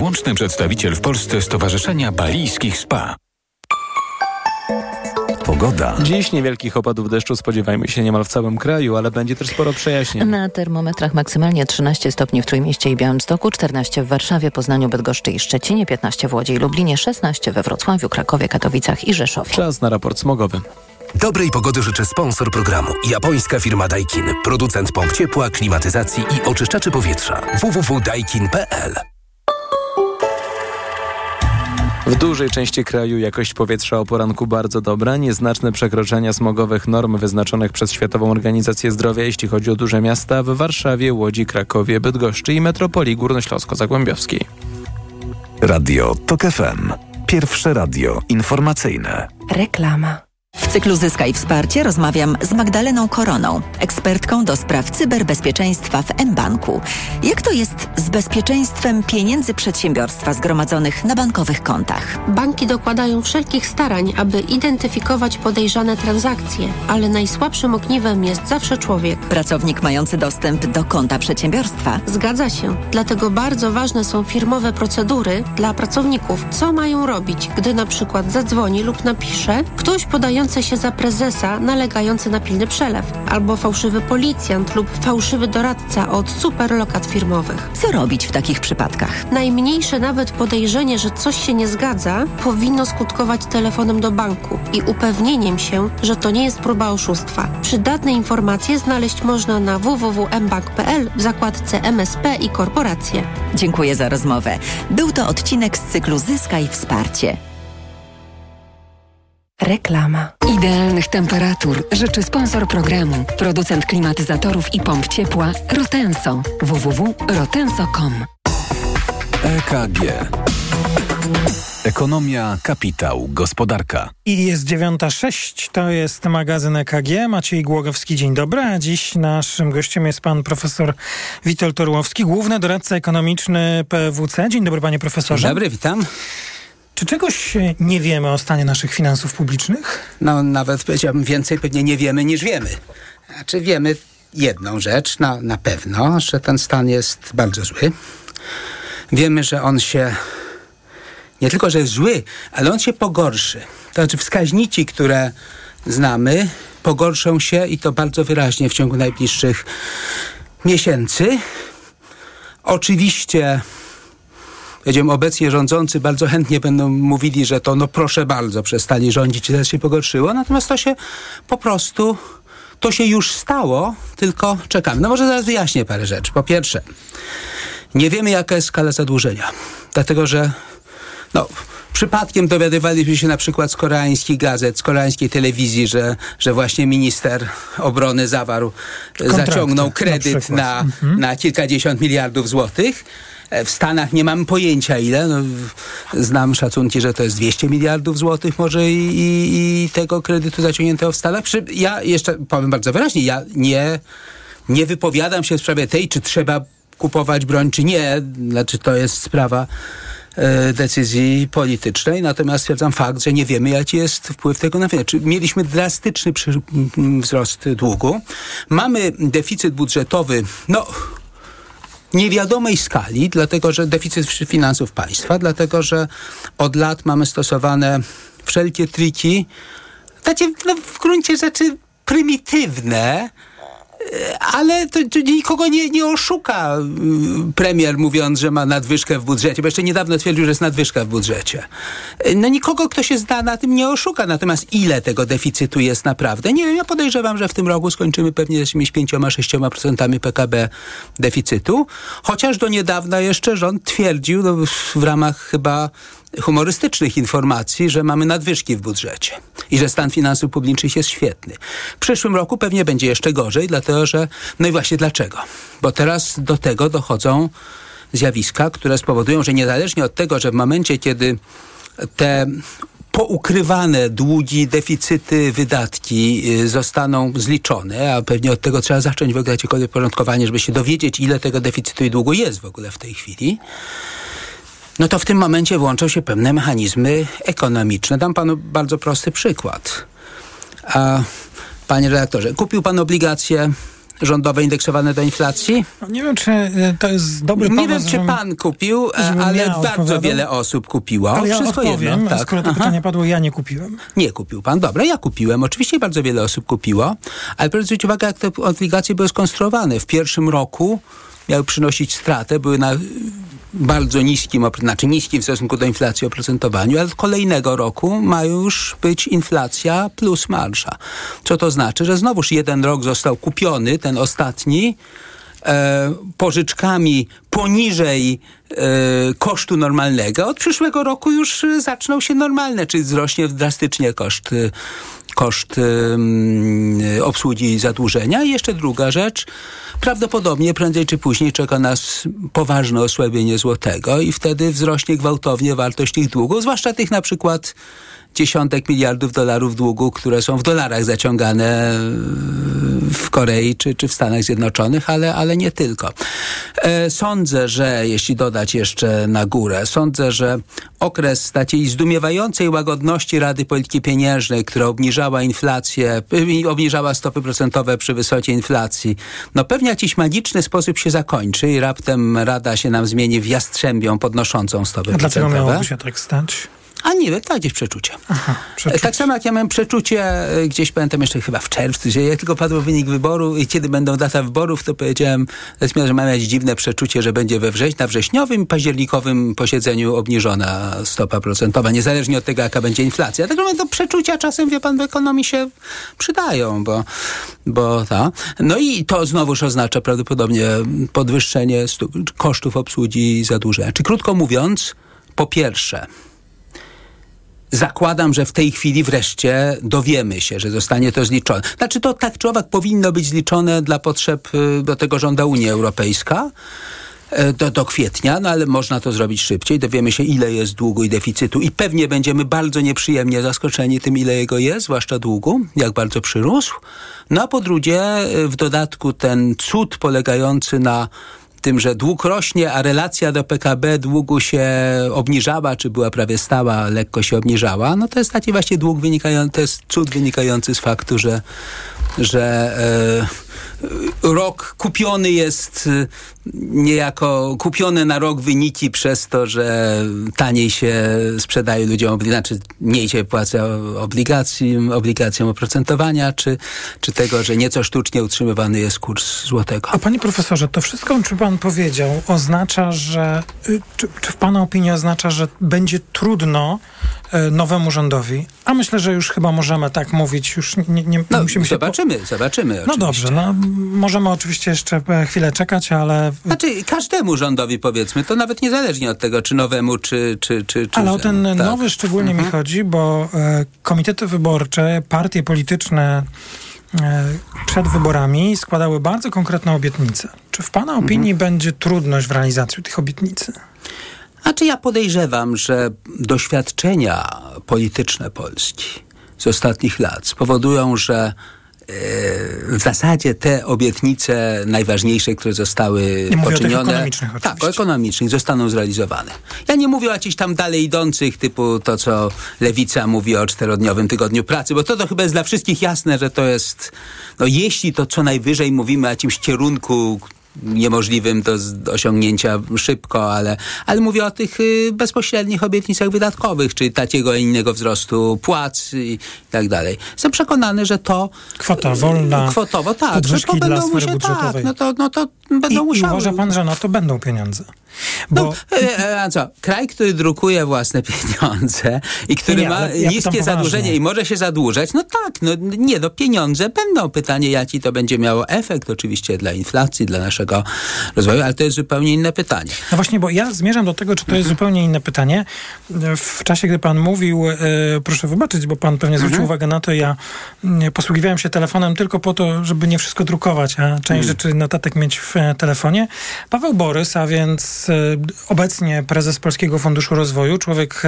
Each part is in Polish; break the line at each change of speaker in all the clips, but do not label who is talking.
wyłączny przedstawiciel w Polsce Stowarzyszenia Balijskich Spa.
Pogoda.
Dziś niewielkich opadów deszczu spodziewajmy się niemal w całym kraju, ale będzie też sporo przejaśnień.
Na termometrach maksymalnie 13 stopni w Trójmieście i Białymstoku, 14 w Warszawie, Poznaniu, Bydgoszczy i Szczecinie, 15 w Łodzi i Lublinie, 16 we Wrocławiu, Krakowie, Katowicach i Rzeszowie.
Czas na raport smogowy.
Dobrej pogody życzę sponsor programu. Japońska firma Daikin. Producent pomp ciepła, klimatyzacji i oczyszczaczy powietrza. www.daikin.pl
W dużej części kraju jakość powietrza o poranku bardzo dobra. Nieznaczne przekroczenia smogowych norm wyznaczonych przez Światową Organizację Zdrowia, jeśli chodzi o duże miasta w Warszawie, Łodzi, Krakowie, Bydgoszczy i metropolii górnośląsko-zagłębiowskiej.
Radio TOK FM. Pierwsze radio informacyjne.
Reklama. W cyklu Zyskaj Wsparcie rozmawiam z Magdaleną Koroną, ekspertką do spraw cyberbezpieczeństwa w mBanku. Jak to jest z bezpieczeństwem pieniędzy przedsiębiorstwa zgromadzonych na bankowych kontach?
Banki dokładają wszelkich starań, aby identyfikować podejrzane transakcje, ale najsłabszym ogniwem jest zawsze człowiek.
Pracownik mający dostęp do konta przedsiębiorstwa.
Zgadza się. Dlatego bardzo ważne są firmowe procedury dla pracowników. Co mają robić, gdy na przykład zadzwoni lub napisze ktoś podający się za prezesa nalegający na pilny przelew, albo fałszywy policjant lub fałszywy doradca od superlokat firmowych.
Co robić w takich przypadkach?
Najmniejsze nawet podejrzenie, że coś się nie zgadza, powinno skutkować telefonem do banku i upewnieniem się, że to nie jest próba oszustwa. Przydatne informacje znaleźć można na www.mbank.pl w zakładce MSP i korporacje.
Dziękuję za rozmowę. Był to odcinek z cyklu Zyskaj Wsparcie.
Reklama. Idealnych temperatur życzy sponsor programu, producent klimatyzatorów i pomp ciepła Rotenso. www.rotenso.com
EKG. Ekonomia, kapitał, gospodarka.
I jest 9.06, to jest magazyn EKG. Maciej Głogowski, dzień dobry. A dziś naszym gościem jest pan profesor Witold Orłowski, główny doradca ekonomiczny PWC. Dzień dobry panie profesorze.
Dzień dobry, witam.
Czy czegoś nie wiemy o stanie naszych finansów publicznych?
No nawet powiedziałbym więcej, pewnie nie wiemy niż wiemy. Znaczy wiemy jedną rzecz na, na pewno, że ten stan jest bardzo zły. Wiemy, że on się nie tylko, że jest zły, ale on się pogorszy. To znaczy wskaźniki, które znamy, pogorszą się i to bardzo wyraźnie w ciągu najbliższych miesięcy. Oczywiście powiedziałem, obecnie rządzący bardzo chętnie będą mówili, że to no proszę bardzo, przestali rządzić i teraz się pogorszyło, natomiast to się po prostu, to się już stało, tylko czekamy. No może zaraz wyjaśnię parę rzeczy. Po pierwsze, nie wiemy jaka jest skala zadłużenia, dlatego że no, przypadkiem dowiadywaliśmy się na przykład z koreańskich gazet, z koreańskiej telewizji, że, że właśnie minister obrony zawarł,
Kontrakty,
zaciągnął kredyt
na,
na,
mhm.
na kilkadziesiąt miliardów złotych. E, W Stanach nie mam pojęcia ile. No, znam szacunki, że to jest 200 miliardów złotych może i, i, i tego kredytu zaciągniętego w Stanach. Przy, ja jeszcze powiem bardzo wyraźnie, ja nie, nie wypowiadam się w sprawie tej, czy trzeba kupować broń, czy nie. Znaczy to jest sprawa e, decyzji politycznej, natomiast stwierdzam fakt, że nie wiemy, jaki jest wpływ tego na. Czy Mieliśmy drastyczny wzrost długu. Mamy deficyt budżetowy, no niewiadomej skali, dlatego że deficyt finansów państwa, dlatego że od lat mamy stosowane wszelkie triki, takie no, w gruncie rzeczy prymitywne, ale to, to nikogo nie, nie oszuka y, premier mówiąc, że ma nadwyżkę w budżecie, bo jeszcze niedawno twierdził, że jest nadwyżka w budżecie. No nikogo, kto się zna na tym, nie oszuka. Natomiast ile tego deficytu jest naprawdę? Nie wiem, ja podejrzewam, że w tym roku skończymy pewnie z jakimiś 5-6% PKB deficytu. Chociaż do niedawna jeszcze rząd twierdził, no, w ramach chyba humorystycznych informacji, że mamy nadwyżki w budżecie i że stan finansów publicznych jest świetny. W przyszłym roku pewnie będzie jeszcze gorzej, dlatego że, no i właśnie dlaczego? Bo teraz do tego dochodzą zjawiska, które spowodują, że niezależnie od tego, że w momencie, kiedy te poukrywane długi, deficyty, wydatki y, zostaną zliczone, a pewnie od tego trzeba zacząć w ogóle jakiekolwiek porządkowanie, żeby się dowiedzieć, ile tego deficytu i długu jest w ogóle w tej chwili, no to w tym momencie włączą się pewne mechanizmy ekonomiczne. Dam panu bardzo prosty przykład. A, panie redaktorze, kupił pan obligacje rządowe indeksowane do inflacji?
No nie wiem, czy e, to jest dobry
Nie
pomysł.
wiem, czy pan kupił, e, ale
ja
bardzo wiele osób kupiło.
Ale ja
Wszystko
odpowiem,
jedno. Tak.
skoro to
Aha.
pytanie padło, ja nie kupiłem.
Nie kupił pan. Dobra, ja kupiłem. Oczywiście bardzo wiele osób kupiło, ale proszę zwrócić uwagę, jak te obligacje były skonstruowane. W pierwszym roku miały przynosić stratę, były na bardzo niskim, znaczy niskim w stosunku do inflacji oprocentowaniu, ale od kolejnego roku ma już być inflacja plus marsza. Co to znaczy? Że znowuż jeden rok został kupiony, ten ostatni, e, pożyczkami poniżej e, kosztu normalnego. Od przyszłego roku już e, zaczną się normalne, czyli wzrośnie drastycznie koszt, e, koszt e, obsługi zadłużenia. I jeszcze druga rzecz. Prawdopodobnie prędzej czy później czeka nas poważne osłabienie złotego i wtedy wzrośnie gwałtownie wartość tych długów, zwłaszcza tych na przykład dziesiątek miliardów dolarów długu, które są w dolarach zaciągane w Korei czy, czy w Stanach Zjednoczonych, ale, ale nie tylko. E, sądzę, że jeśli dodać jeszcze na górę, sądzę, że okres takiej zdumiewającej łagodności Rady Polityki Pieniężnej, która obniżała inflację, y, obniżała stopy procentowe przy wysokiej inflacji, no pewnie jakiś magiczny sposób się zakończy i raptem Rada się nam zmieni w jastrzębią podnoszącą stopy
A dlaczego
procentowe.
miałoby się tak stać?
A nie, tak gdzieś przeczucie.
przeczucie.
Tak samo jak ja miałem przeczucie, e, gdzieś pamiętam jeszcze chyba w czerwcu, że jak tylko padł wynik wyboru i kiedy będą data wyborów, to powiedziałem, zresztą, że mam jakieś dziwne przeczucie, że będzie we wrześniu, na wrześniowym, październikowym posiedzeniu obniżona stopa procentowa, niezależnie od tego, jaka będzie inflacja. Także mówię, to przeczucia czasem, wie pan, w ekonomii się przydają, bo, bo ta. No i to znowuż oznacza prawdopodobnie podwyższenie kosztów obsługi zadłużenia. Czy krótko mówiąc, po pierwsze, Zakładam, że w tej chwili wreszcie dowiemy się, że zostanie to zliczone. Znaczy to tak czy owak powinno być zliczone dla potrzeb, y, do tego żąda Unia Europejska e, do, do kwietnia, no ale można to zrobić szybciej. Dowiemy się, ile jest długu i deficytu i pewnie będziemy bardzo nieprzyjemnie zaskoczeni tym, ile jego jest, zwłaszcza długu, jak bardzo przyrósł. No a po drugie, y, w dodatku ten cud polegający na tym, że dług rośnie, a relacja do PKB długu się obniżała, czy była prawie stała, lekko się obniżała, no to jest taki właśnie dług wynikający, to jest cud wynikający z faktu, że, że e, rok kupiony jest e, niejako, kupione na rok wyniki przez to, że taniej się sprzedaje ludziom, znaczy mniej się płaca obligacji, obligacjom oprocentowania, czy, czy tego, że nieco sztucznie utrzymywany jest kurs złotego.
A panie profesorze, to wszystko, o czym pan powiedział, oznacza, że, y, czy, czy w pana opinii oznacza, że będzie trudno y, nowemu rządowi, a myślę, że już chyba możemy tak mówić, już nie, nie,
No,
musimy się... po-
zobaczymy, zobaczymy.
No
oczywiście.
dobrze, no, możemy oczywiście jeszcze e, chwilę czekać, ale...
Znaczy każdemu rządowi powiedzmy, to nawet niezależnie od tego, czy nowemu, czy... czy, czy, czy
Ale o ten
tak.
nowy szczególnie mi chodzi, bo e, komitety wyborcze, partie polityczne e, przed wyborami składały bardzo konkretne obietnice. Czy w pana opinii będzie trudność w realizacji tych obietnic?
Znaczy ja podejrzewam, że doświadczenia polityczne Polski z ostatnich lat spowodują, że w zasadzie te obietnice najważniejsze, które zostały
Nie mówię o
poczynione,
ekonomicznych
tak, o ekonomicznych, zostaną zrealizowane. Ja nie mówię o jakichś tam dalej idących, typu to, co Lewica mówi o czterodniowym tygodniu pracy, bo to, to chyba jest dla wszystkich jasne, że to jest, no jeśli to co najwyżej mówimy o jakimś kierunku, niemożliwym do osiągnięcia szybko, ale, ale mówię o tych y, bezpośrednich obietnicach wydatkowych, czy takiego innego wzrostu płac i tak dalej. Jestem przekonany, że to
Kwota wolna,
kwotowo tak, że to będą musiały, tak, no to, no to będą
I, I
musiały.
uważa pan, że na to będą pieniądze? Bo
No, e, e, a co? Kraj, który drukuje własne pieniądze i który
Nie,
ma niskie zadłużenie i może się zadłużać, no tak, no nie, no pieniądze będą. Pytanie, jaki to będzie miało efekt oczywiście dla inflacji, dla naszego rozwoju, ale to jest zupełnie inne pytanie.
No właśnie, bo ja zmierzam do tego, czy to jest zupełnie inne pytanie. W czasie, gdy pan mówił, e, proszę wybaczyć, bo pan pewnie zwrócił uwagę na to, ja mm, posługiwałem się telefonem tylko po to, żeby nie wszystko drukować, a część rzeczy notatek mieć w e, telefonie. Paweł Borys, a więc e, obecnie prezes Polskiego Funduszu Rozwoju, człowiek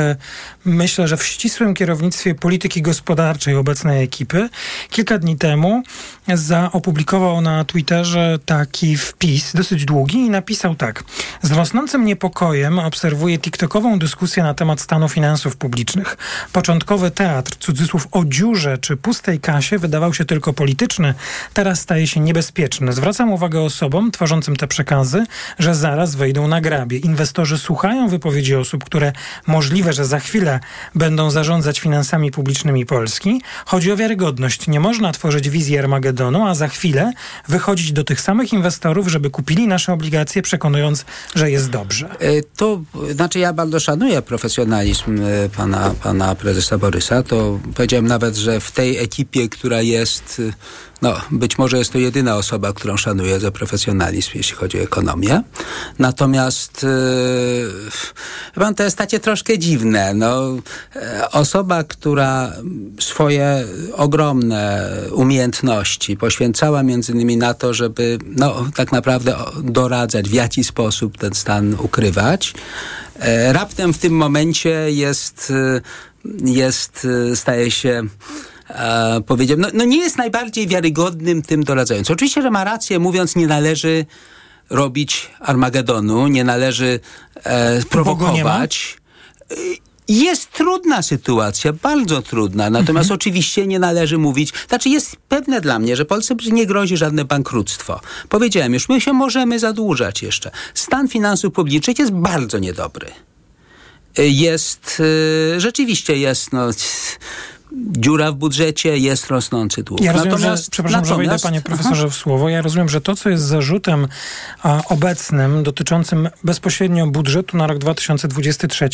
myślę, że w ścisłym kierownictwie polityki gospodarczej obecnej ekipy, kilka dni temu zaopublikował na Twitterze taki wpis, PiS, dosyć długi, i napisał tak. Z rosnącym niepokojem obserwuję TikTokową dyskusję na temat stanu finansów publicznych. Początkowy teatr, cudzysłów o dziurze czy pustej kasie wydawał się tylko polityczny, teraz staje się niebezpieczny. Zwracam uwagę osobom tworzącym te przekazy, że zaraz wejdą na grabie. Inwestorzy słuchają wypowiedzi osób, które możliwe, że za chwilę będą zarządzać finansami publicznymi Polski. Chodzi o wiarygodność. Nie można tworzyć wizji Armagedonu, a za chwilę wychodzić do tych samych inwestorów, żeby kupili nasze obligacje, przekonując, że jest dobrze.
E, to znaczy ja bardzo szanuję profesjonalizm e, pana, pana prezesa Borysa. To powiedziałem nawet, że w tej ekipie, która jest no, być może jest to jedyna osoba, którą szanuję za profesjonalizm, jeśli chodzi o ekonomię. Natomiast yy, to jest takie troszkę dziwne. No, e, osoba, która swoje ogromne umiejętności poświęcała między innymi na to, żeby no, tak naprawdę doradzać, w jaki sposób ten stan ukrywać. E, raptem w tym momencie jest, jest staje się e, powiedział, no, no nie jest najbardziej wiarygodnym tym doradzającym. Oczywiście, że ma rację, mówiąc, nie należy robić Armagedonu, nie należy e, prowokować. Jest trudna sytuacja, bardzo trudna, natomiast mhm. oczywiście nie należy mówić, znaczy jest pewne dla mnie, że Polsce nie grozi żadne bankructwo. Powiedziałem już, my się możemy zadłużać jeszcze. Stan finansów publicznych jest bardzo niedobry. Jest, e, rzeczywiście jest, no dziura w budżecie, jest rosnący dług.
Ja rozumiem, natomiast, że, przepraszam, natomiast, że wejdę panie profesorze w słowo. Ja rozumiem, że to, co jest zarzutem a, obecnym dotyczącym bezpośrednio budżetu na rok 2023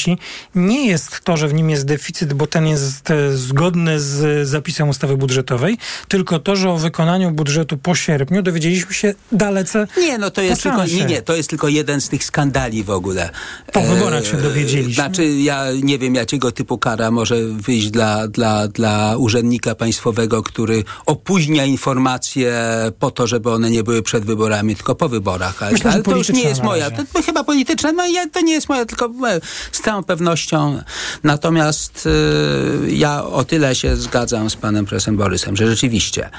nie jest to, że w nim jest deficyt, bo ten jest e, zgodny z zapisem ustawy budżetowej, tylko to, że o wykonaniu budżetu po sierpniu dowiedzieliśmy się dalece
Nie, no to jest tylko, nie, nie, to jest tylko jeden z tych skandali w ogóle.
Po wyborach się dowiedzieliśmy.
Znaczy, ja nie wiem, jakiego typu kara może wyjść dla, dla dla, urzędnika państwowego, który opóźnia informacje po to, żeby one nie były przed wyborami, tylko po wyborach. Ale,
Myślę,
ale to już nie jest moja. To, to chyba polityczna, no ja, to nie jest moja, tylko e, z całą pewnością. Natomiast y, ja o tyle się zgadzam z panem profesorem Borysem, że rzeczywiście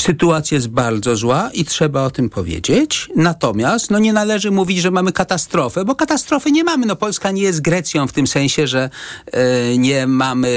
sytuacja jest bardzo zła i trzeba o tym powiedzieć. Natomiast no nie należy mówić, że mamy katastrofę, bo katastrofy nie mamy. No Polska nie jest Grecją w tym sensie, że e, nie mamy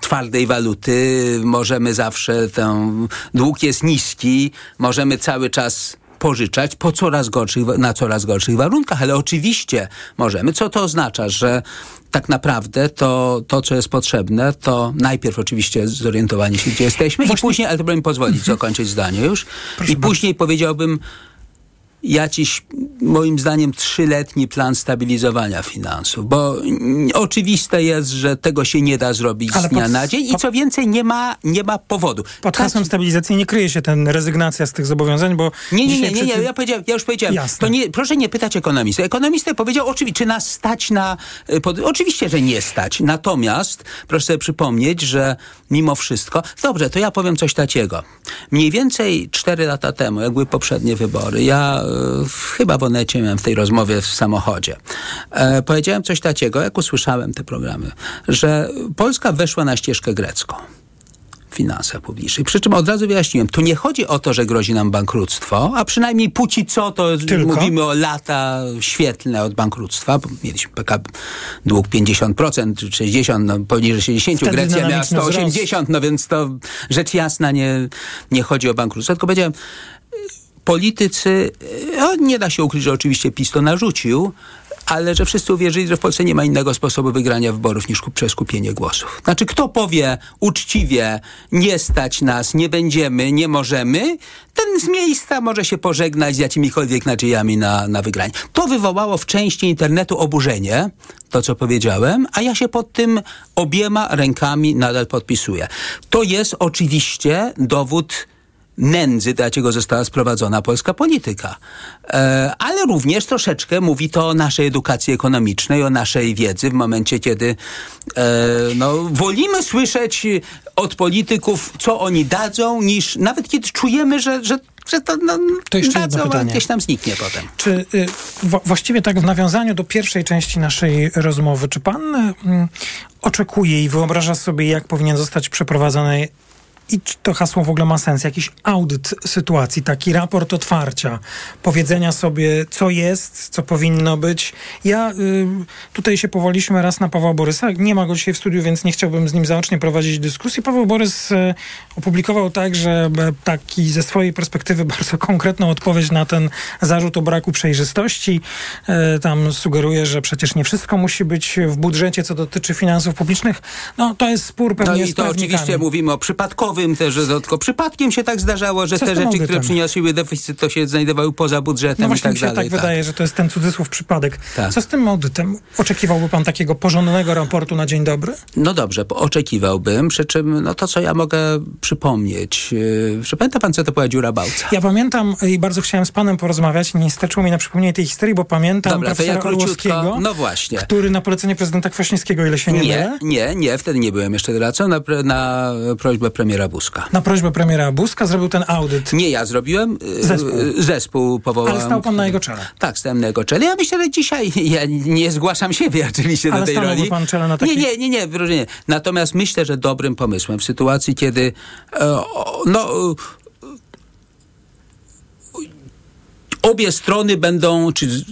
twardej waluty, możemy zawsze ten dług jest niski, możemy cały czas pożyczać po coraz gorszych, na coraz gorszych warunkach, ale oczywiście możemy. Co to oznacza, że tak naprawdę to, to, co jest potrzebne, to najpierw oczywiście zorientowanie się, gdzie jesteśmy Właśnie... i później, ale to bym pozwolić mhm. zakończyć zdanie już, Proszę i później bardzo. powiedziałbym, jakiś, moim zdaniem, trzyletni plan stabilizowania finansów, bo oczywiste jest, że tego się nie da zrobić Ale z dnia pod, na dzień i co więcej, nie ma, nie ma powodu.
Pod hasłem stabilizacji nie kryje się ten rezygnacja z tych zobowiązań, bo...
Nie, nie, nie, nie, nie. Ja, powiedziałem, ja już powiedziałem, Jasne. to nie, proszę nie pytać ekonomisty. Ekonomista powiedział, oczywiście, czy nas stać na... Y, pod, oczywiście, że nie stać. Natomiast proszę sobie przypomnieć, że mimo wszystko... Dobrze, to ja powiem coś takiego. Mniej więcej cztery lata temu, jak były poprzednie wybory, ja chyba w Onecie miałem w tej rozmowie w samochodzie. E, powiedziałem coś takiego, jak usłyszałem te programy, że Polska weszła na ścieżkę grecką w finansach publicznych. Przy czym od razu wyjaśniłem, tu nie chodzi o to, że grozi nam bankructwo, a przynajmniej póki co to Tylko? mówimy o lata świetlne od bankructwa. Mieliśmy PKB dług 50%, 60%, no poniżej 60%, Wtedy Grecja miała 180%, no więc to rzecz jasna nie, nie chodzi o bankructwo. Tylko powiedziałem, politycy, no, nie da się ukryć, że oczywiście PiS to narzucił, ale że wszyscy uwierzyli, że w Polsce nie ma innego sposobu wygrania wyborów niż przez kupienie głosów. Znaczy, kto powie uczciwie, nie stać nas, nie będziemy, nie możemy, ten z miejsca może się pożegnać z jakimikolwiek nadziejami na, na wygranie. To wywołało w części internetu oburzenie, to co powiedziałem, a ja się pod tym obiema rękami nadal podpisuję. To jest oczywiście dowód nędzy, do jakiego została sprowadzona polska polityka. E, ale również troszeczkę mówi to o naszej edukacji ekonomicznej, o naszej wiedzy w momencie, kiedy e, no, wolimy słyszeć od polityków, co oni dadzą, niż nawet kiedy czujemy, że, że że to, no,
to jeszcze dadzą, jedno pytanie.
gdzieś tam zniknie potem.
Czy y, właściwie tak w nawiązaniu do pierwszej części naszej rozmowy, czy pan y, oczekuje i wyobraża sobie, jak powinien zostać przeprowadzony i czy to hasło w ogóle ma sens, jakiś audyt sytuacji, taki raport otwarcia, powiedzenia sobie, co jest, co powinno być. Ja y, tutaj się powoliśmy raz na Pawła Borysa, nie ma go dzisiaj w studiu, więc nie chciałbym z nim zaocznie prowadzić dyskusji. Paweł Borys y, opublikował także taki ze swojej perspektywy bardzo konkretną odpowiedź na ten zarzut o braku przejrzystości. Y, tam sugeruje, że przecież nie wszystko musi być w budżecie, co dotyczy finansów publicznych. No to jest spór pewnie
No i to oczywiście mówimy o przypadkowym też, że to tylko przypadkiem się tak zdarzało, że te rzeczy, które przyniosły deficyt, to się znajdowały poza budżetem
No
i tak
mi się
dalej.
tak wydaje, że to jest ten cudzysłów przypadek.
Tak.
Co z tym audytem? Oczekiwałby pan takiego porządnego raportu na dzień dobry?
No dobrze, oczekiwałbym, przy czym no to, co ja mogę przypomnieć. Yy, czy pamięta pan, co to była dziura Bałca?
Ja pamiętam i bardzo chciałem z panem porozmawiać. Nie starczyło mi na przypomnienie tej historii, bo pamiętam
Dobra, ja
profesora
króciutko.
Orłowskiego,
No właśnie.
który na polecenie prezydenta Kwaśniewskiego, ile się nie,
Nie,
mylę,
nie, nie, wtedy nie byłem jeszcze doradcą, na, na prośbę premiera Buzka.
na prośbę premiera Buzka zrobił ten audyt.
Nie ja zrobiłem, yy,
Zespół.
yy, zespół powołałem.
Ale stał pan na jego czele.
Tak, stałem na jego czele. Ja myślę, że dzisiaj ja nie zgłaszam siebie oczywiście
Ale
do tej roli.
pan czele na takiej-
Nie, nie, nie, nie, wyróżnienie. Natomiast myślę, że dobrym pomysłem w sytuacji, kiedy e, no e, obie strony będą, czy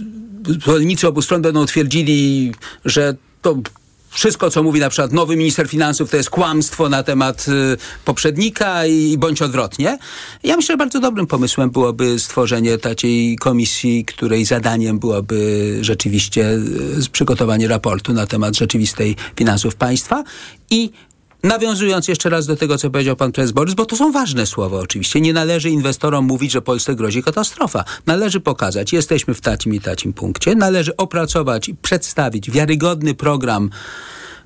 zwolennicy obu stron będą twierdzili, że to wszystko, co mówi na przykład nowy minister finansów, to jest kłamstwo na temat y, poprzednika i bądź odwrotnie. Ja myślę, że bardzo dobrym pomysłem byłoby stworzenie takiej komisji, której zadaniem byłoby rzeczywiście y, przygotowanie raportu na temat rzeczywistej finansów państwa i Nawiązując jeszcze raz do tego, co powiedział pan prezes Borys, bo to są ważne słowa oczywiście. Nie należy inwestorom mówić, że Polsce grozi katastrofa. Należy pokazać, jesteśmy w takim i takim punkcie. Należy opracować i przedstawić wiarygodny program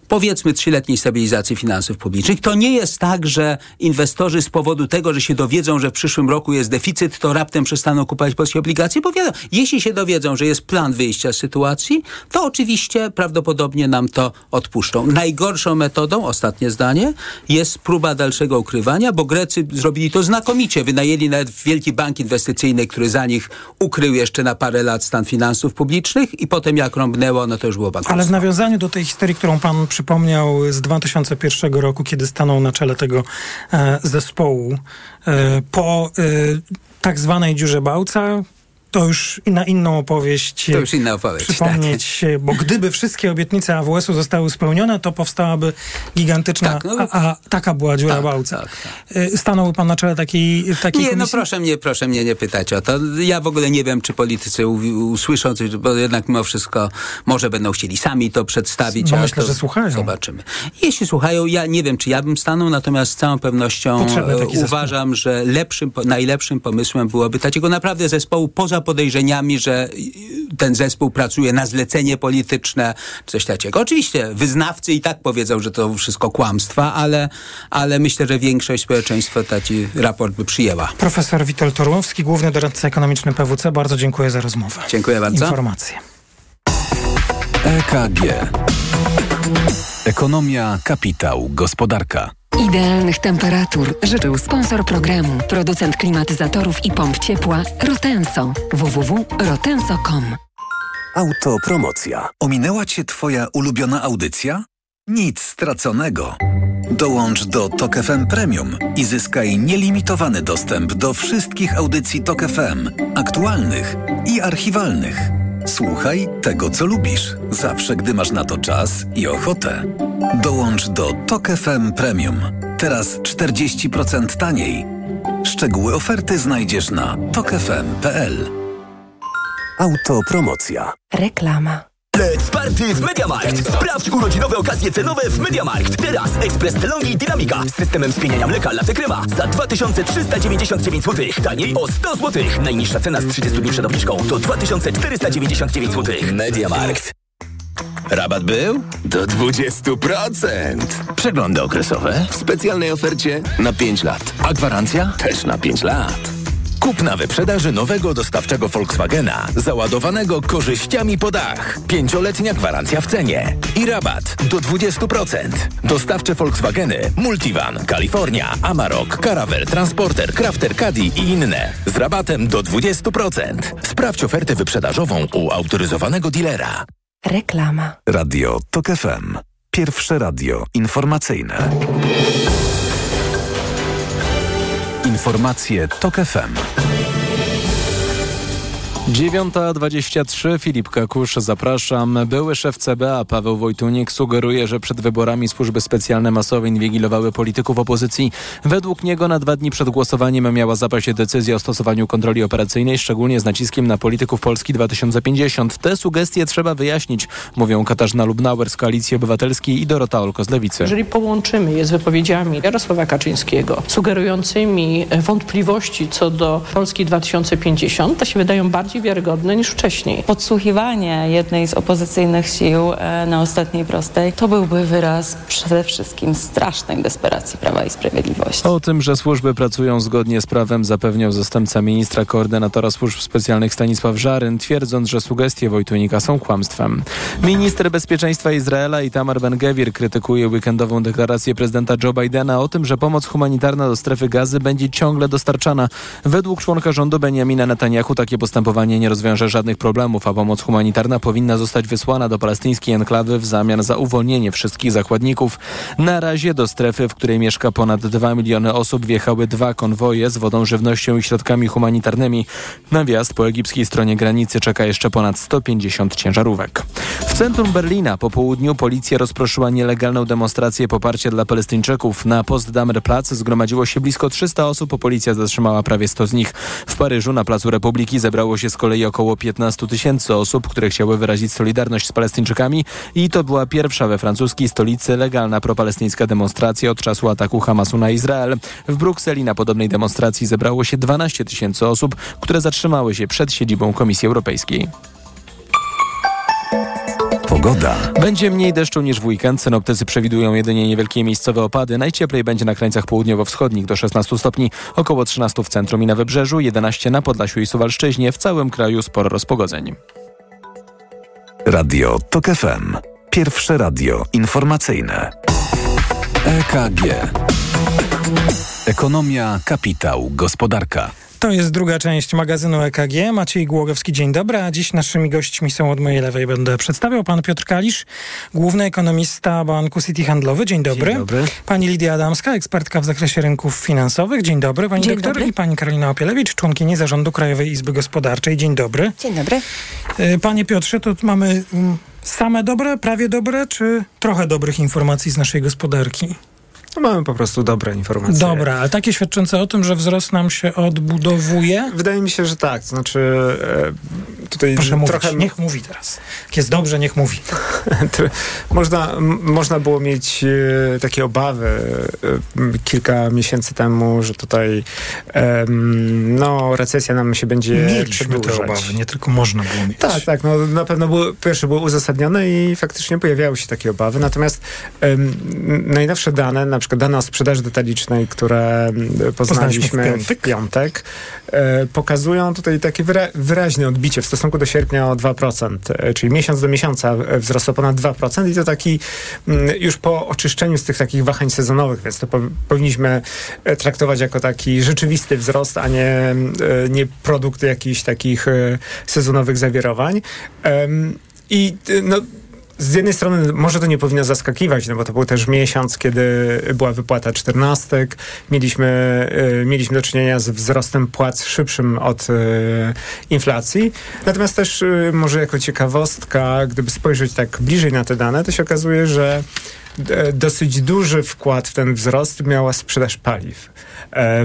powiedzmy trzyletniej stabilizacji finansów publicznych. To nie jest tak, że inwestorzy z powodu tego, że się dowiedzą, że w przyszłym roku jest deficyt, to raptem przestaną kupować polskie obligacje, bo wiadomo, jeśli się dowiedzą, że jest plan wyjścia z sytuacji, to oczywiście prawdopodobnie nam to odpuszczą. Najgorszą metodą, ostatnie zdanie, jest próba dalszego ukrywania, bo Grecy zrobili to znakomicie. Wynajęli nawet wielki bank inwestycyjny, który za nich ukrył jeszcze na parę lat stan finansów publicznych i potem jak rąbnęło, no to już było bankructwo.
Ale w nawiązaniu do tej historii, którą pan przypomniał z 2001 roku, kiedy stanął na czele tego e, zespołu, e, po e, tak zwanej dziurze Bałca, to już na inną opowieść.
To już inna opowieść, tak.
Przypomnieć, bo gdyby wszystkie obietnice AWS-u zostały spełnione, to powstałaby gigantyczna,
Tak, no.
a, a taka była dziura
Tak,
Bałca.
tak,
E, Stanąłby pan na czele takiej, takiej
Nie, no
komisji?
proszę mnie, proszę mnie nie pytać o to. Ja w ogóle nie wiem, czy politycy usłyszą coś, bo jednak mimo wszystko może będą chcieli sami to przedstawić.
No
a
myślę,
to
że słuchają.
Zobaczymy. Jeśli słuchają, ja nie wiem, czy ja bym stanął, natomiast z całą pewnością e,
zespół.
uważam, że lepszym, najlepszym pomysłem byłoby takiego naprawdę zespołu poza podejrzeniami, że y, ten zespół pracuje na zlecenie polityczne, coś takiego. Oczywiście wyznawcy i tak powiedzą, że to wszystko kłamstwa, ale, ale myślę, że większość społeczeństwa taki raport by przyjęła.
Profesor Witold Torłowski, główny doradca ekonomiczny PWC. Bardzo dziękuję za rozmowę.
Dziękuję bardzo.
Informacje.
EKG. Ekonomia, kapitał, gospodarka.
Idealnych temperatur życzył sponsor programu, producent klimatyzatorów i pomp ciepła Rotenso. www.rotenso.com
Autopromocja. Ominęła Cię Twoja ulubiona audycja? Nic straconego. Dołącz do Tok FM Premium i zyskaj nielimitowany dostęp do wszystkich audycji Tok FM, aktualnych i archiwalnych. Słuchaj tego, co lubisz, zawsze gdy masz na to czas i ochotę. Dołącz do Tok FM Premium. Teraz 40% taniej. Szczegóły oferty znajdziesz na tokefm.pl. Autopromocja.
Reklama.
Let's party w MediaMarkt! Sprawdź urodzinowe okazje cenowe w MediaMarkt. Teraz ekspres Telongi Dynamika z systemem spieniania mleka Latte Crema za 2399 zł. Taniej o 100 zł. Najniższa cena z 30 dni przed obniżką to 2499 zł. MediaMarkt. Rabat był? Do 20%. Przeglądy okresowe w specjalnej ofercie na 5 lat. A gwarancja też na 5 lat. Kup na wyprzedaży nowego dostawczego Volkswagena, załadowanego korzyściami po dach. Pięcioletnia gwarancja w cenie i rabat do 20%. Dostawcze Volkswageny Multivan, Kalifornia, Amarok, Caravel, Transporter, Crafter Caddy i inne. Z rabatem do 20%. Sprawdź ofertę wyprzedażową u autoryzowanego dilera.
Reklama.
Radio TOK FM. Pierwsze radio informacyjne.
Informacje TOK FM.
9.23 Filip Kakusz, zapraszam. Były szef CBA Paweł Wojtunik sugeruje, że przed wyborami służby specjalne masowo inwigilowały polityków opozycji. Według niego na dwa dni przed głosowaniem miała zapaść decyzja o stosowaniu kontroli operacyjnej, szczególnie z naciskiem na polityków Polski 2050. Te sugestie trzeba wyjaśnić, mówią Katarzyna Lubnauer z Koalicji Obywatelskiej i Dorota Olko z Lewicy.
Jeżeli połączymy je z wypowiedziami Jarosława Kaczyńskiego, sugerującymi wątpliwości co do Polski 2050, to się wydają bardziej wiarygodne niż wcześniej.
Podsłuchiwanie jednej z opozycyjnych sił e, na ostatniej prostej to byłby wyraz przede wszystkim strasznej desperacji Prawa i Sprawiedliwości.
O tym, że służby pracują zgodnie z prawem zapewniał zastępca ministra koordynatora służb specjalnych Stanisław Żaryn, twierdząc, że sugestie Wojtunika są kłamstwem. Minister bezpieczeństwa Izraela Itamar Ben-Gevir krytykuje weekendową deklarację prezydenta Joe Bidena o tym, że pomoc humanitarna do strefy gazy będzie ciągle dostarczana. Według członka rządu Benjamina Netanyahu takie postępowanie nie rozwiąże żadnych problemów, a pomoc humanitarna powinna zostać wysłana do palestyńskiej enklawy w zamian za uwolnienie wszystkich zakładników. Na razie do strefy, w której mieszka ponad 2 miliony osób, wjechały dwa konwoje z wodą, żywnością i środkami humanitarnymi. Na wjazd po egipskiej stronie granicy czeka jeszcze ponad 150 ciężarówek. W centrum Berlina po południu policja rozproszyła nielegalną demonstrację poparcia dla Palestyńczyków. Na Postdamer Plac zgromadziło się blisko 300 osób, a policja zatrzymała prawie 100 z nich. W Paryżu na Placu Republiki zebrało się z kolei około 15 tysięcy osób, które chciały wyrazić solidarność z Palestyńczykami i to była pierwsza we francuskiej stolicy legalna propalestyńska demonstracja od czasu ataku Hamasu na Izrael. W Brukseli na podobnej demonstracji zebrało się 12 tysięcy osób, które zatrzymały się przed siedzibą Komisji Europejskiej.
Pogoda.
Będzie mniej deszczu niż w weekend. Synoptycy przewidują jedynie niewielkie miejscowe opady. Najcieplej będzie na krańcach południowo-wschodnich do 16 stopni, około 13 w centrum i na wybrzeżu, 11 na Podlasiu i Suwalszczyźnie. W całym kraju sporo rozpogodzeń.
Radio TOK FM. Pierwsze radio informacyjne. EKG. Ekonomia, kapitał, gospodarka.
To jest druga część magazynu EKG. Maciej Głogowski, dzień dobry. A dziś naszymi gośćmi są od mojej lewej. Będę przedstawiał pan Piotr Kalisz, główny ekonomista Banku City Handlowy. Dzień dobry.
Dzień dobry.
Pani Lidia Adamska, ekspertka w zakresie rynków finansowych. Dzień dobry. Pani
Dzień
doktor
dobry.
i pani Karolina Opielewicz, członkini zarządu Krajowej Izby Gospodarczej. Dzień dobry.
Dzień dobry.
Y, Panie Piotrze, to mamy mm, same dobre, prawie dobre, czy trochę dobrych informacji z naszej gospodarki?
No mamy po prostu dobre informacje.
Dobra, ale takie świadczące o tym, że wzrost nam się odbudowuje?
Wydaje mi się, że tak. Znaczy e, tutaj
Proszę mówić,
trochę...
niech mówi teraz. Jak jest dobrze, niech mówi.
można, można było mieć e, takie obawy e, kilka miesięcy temu, że tutaj no, recesja nam się będzie
Mieliśmy te obawy, nie tylko można było mieć.
Tak, tak. No, na pewno były, pierwsze były uzasadnione i faktycznie pojawiały się takie obawy. Natomiast najnowsze dane, na przykład dane o sprzedaży detalicznej, które em, poznaliśmy
Poznaliśmy w
w piątek, e, pokazują tutaj takie wyra- wyraźne odbicie w stosunku do sierpnia o 2%, e, czyli miesiąc do miesiąca wzrosło ponad 2% i to taki mm, już po oczyszczeniu z tych takich wahań sezonowych, więc to po, powinniśmy e, traktować jako taki rzeczywisty wzrost, a nie, e, nie produkt jakichś takich e, sezonowych zawirowań. I no, z jednej strony może to nie powinno zaskakiwać, no bo to był też miesiąc, kiedy była wypłata czternastek. Mieliśmy, e, mieliśmy do czynienia z wzrostem płac szybszym od e, inflacji. Natomiast też e, może jako ciekawostka, gdyby spojrzeć tak bliżej na te dane, to się okazuje, że e, dosyć duży wkład w ten wzrost miała sprzedaż paliw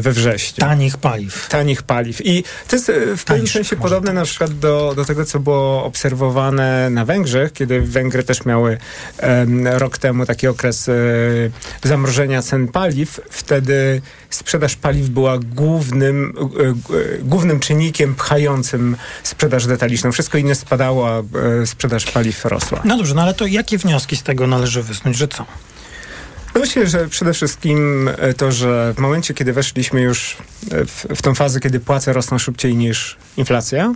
we wrześniu.
Tanich paliw.
Tanich paliw. I to jest e, w pewnym sensie podobne na przykład do, do tego, co było obserwowane na Węgrzech, kiedy Węgry też miały em, rok temu taki okres e, zamrożenia cen paliw. Wtedy sprzedaż paliw była głównym, e, e, głównym czynnikiem pchającym sprzedaż detaliczną. Wszystko inne spadało, a e, sprzedaż paliw rosła.
No dobrze, no ale to jakie wnioski z tego należy wysnuć, że co?
Myślę, że przede wszystkim e, to, że w momencie, kiedy weszliśmy już e, w, w tą fazę, kiedy płace rosną szybciej niż inflacja,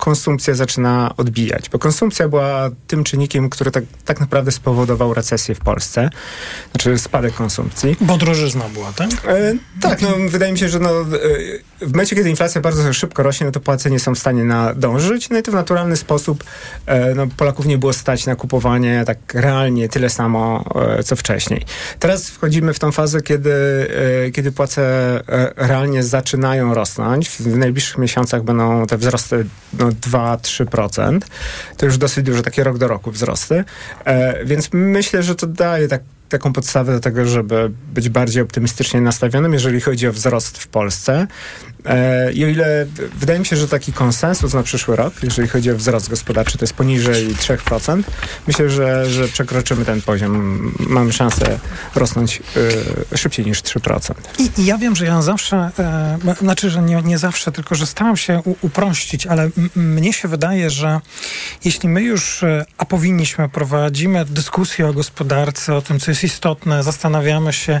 konsumpcja zaczyna odbijać, bo konsumpcja była tym czynnikiem, który tak, tak naprawdę spowodował recesję w Polsce, znaczy spadek konsumpcji.
Bo drożyzna była, tak?
E, tak, no wydaje mi się, że no, e, w momencie, kiedy inflacja bardzo szybko rośnie, no to Polacy nie są w stanie nadążyć, no i to w naturalny sposób e, no, Polaków nie było stać na kupowanie tak realnie tyle samo, e, co wcześniej. Teraz wchodzimy w tą fazę, kiedy, e, kiedy płace e, realnie zaczynają rosnąć. W, w najbliższych miesiącach będą te wzrosty no, 2-3%. To już dosyć duże, takie rok do roku wzrosty. E, więc myślę, że to daje tak taką podstawę do tego, żeby być bardziej optymistycznie nastawionym, jeżeli chodzi o wzrost w Polsce. E, I o ile wydaje mi się, że taki konsensus na przyszły rok, jeżeli chodzi o wzrost gospodarczy, to jest poniżej 3%, myślę, że, że przekroczymy ten poziom. Mamy szansę rosnąć y, szybciej niż 3%.
I, I, ja wiem, że ja zawsze, e, znaczy, że nie, nie zawsze, tylko że staram się u, uprościć, ale mnie się wydaje, że jeśli my już, a powinniśmy, prowadzimy dyskusję o gospodarce, o tym, co jest istotne, zastanawiamy się,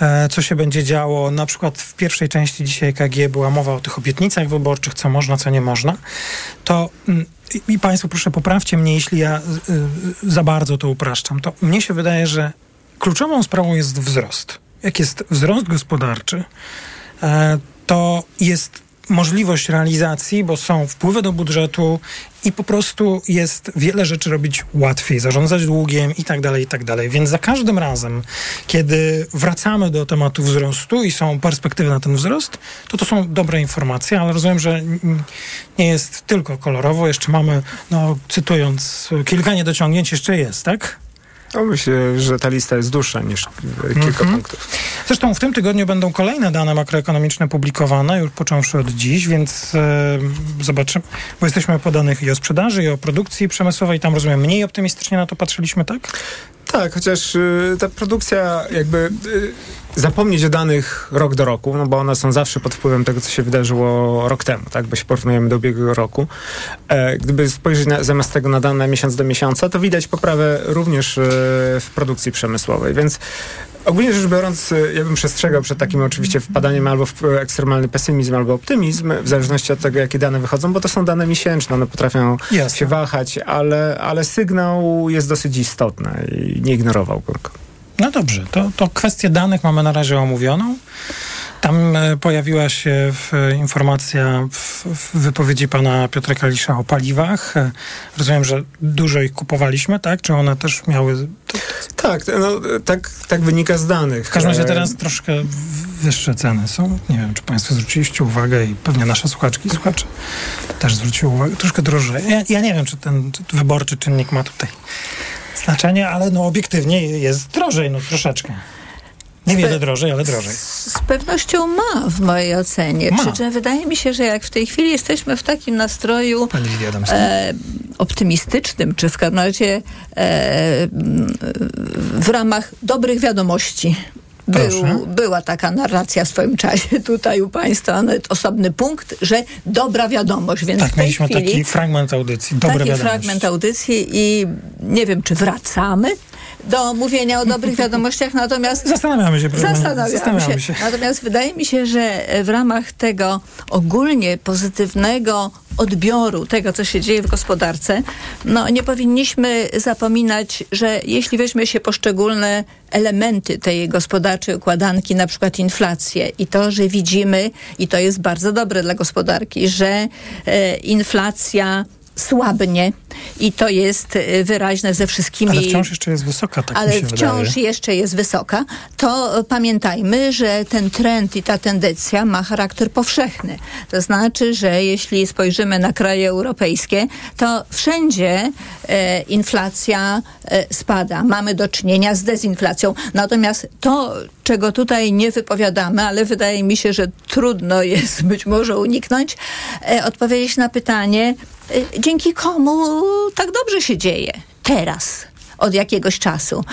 e, co się będzie działo. Na przykład w pierwszej części dzisiaj KG była mowa o tych obietnicach wyborczych, co można, co nie można. To mm, i Państwo proszę poprawcie mnie, jeśli ja za bardzo to upraszczam. To mnie się wydaje, że kluczową sprawą jest wzrost. Jak jest wzrost gospodarczy, e, to jest możliwość realizacji, bo są wpływy do budżetu i po prostu jest wiele rzeczy robić łatwiej, zarządzać długiem i tak dalej, i tak dalej. Więc za każdym razem, kiedy wracamy do tematu wzrostu i są perspektywy na ten wzrost, to to są dobre informacje, ale rozumiem, że nie jest tylko kolorowo. Jeszcze mamy, no cytując, kilka niedociągnięć jeszcze jest, tak?
No myślę, że ta lista jest dłuższa niż kilka mm-hmm. punktów.
Zresztą w tym tygodniu będą kolejne dane makroekonomiczne publikowane, już począwszy od dziś, więc e, zobaczymy, bo jesteśmy po danych i o sprzedaży, i o produkcji przemysłowej. Tam rozumiem, mniej optymistycznie na to patrzyliśmy, tak?
Tak, chociaż y, ta produkcja jakby y, zapomnieć o danych rok do roku, no bo one są zawsze pod wpływem tego, co się wydarzyło rok temu, tak, bo się porównujemy do ubiegłego roku. E, gdyby spojrzeć na, zamiast tego na dane miesiąc do miesiąca, to widać poprawę również e, w produkcji przemysłowej, więc Ogólnie rzecz biorąc, y, ja bym przestrzegał przed takim oczywiście wpadaniem albo w ekstremalny pesymizm, albo optymizm, w zależności od tego, jakie dane wychodzą, bo to są dane miesięczne, one potrafią Jasne. się wahać, ale, ale sygnał jest dosyć istotny i nie ignorowałbym go.
No dobrze, to, to kwestię danych mamy na razie omówioną. Tam e, pojawiła się informacja w, wypowiedzi pana Piotra Kalisza o paliwach. E, rozumiem, że dużo ich kupowaliśmy, tak? Czy one też miały...
Tak, no, tak, tak wynika z danych.
W każdym razie e, teraz troszkę wyższe ceny są. Nie wiem, czy państwo zwróciliście uwagę i pewnie nasze słuchaczki i słuchacze też zwróciły uwagę. Troszkę drożej. Ja, ja nie wiem, czy ten wyborczy czynnik ma tutaj znaczenie, ale no obiektywnie jest drożej, no troszeczkę. Niewiele drożej, ale drożej.
Z pewnością ma w mojej ocenie. Ma. Przy czym wydaje mi się, że jak w tej chwili jesteśmy w takim nastroju e, optymistycznym, czy w każdym razie e, w ramach dobrych wiadomości, był, była taka narracja w swoim czasie tutaj u Państwa, nawet osobny punkt, że dobra wiadomość. Więc
tak, mieliśmy chwili, taki fragment audycji. Dobra taki
wiadomość. fragment audycji i nie wiem, czy wracamy do mówienia o dobrych wiadomościach, natomiast...
Zastanawiamy się.
Zastanawiamy, Zastanawiamy się. się. Natomiast wydaje mi się, że w ramach tego ogólnie pozytywnego odbioru tego, co się dzieje w gospodarce, no nie powinniśmy zapominać, że jeśli weźmie się poszczególne elementy tej gospodarczej układanki, na przykład inflację i to, że widzimy, i to jest bardzo dobre dla gospodarki, że e, inflacja słabnie i to jest y, wyraźne ze wszystkimi...
Ale wciąż jeszcze jest wysoka, tak
Ale wciąż wydaje. jeszcze jest wysoka. To pamiętajmy, że ten trend i ta tendencja ma charakter powszechny. To znaczy, że jeśli spojrzymy na kraje europejskie, to wszędzie e, inflacja e, spada. Mamy do czynienia z dezinflacją. Natomiast to, czego tutaj nie wypowiadamy, ale wydaje mi się, że trudno jest być może uniknąć, e, odpowiedzieć na pytanie, dzięki komu tak dobrze się dzieje? Teraz od jakiegoś czasu.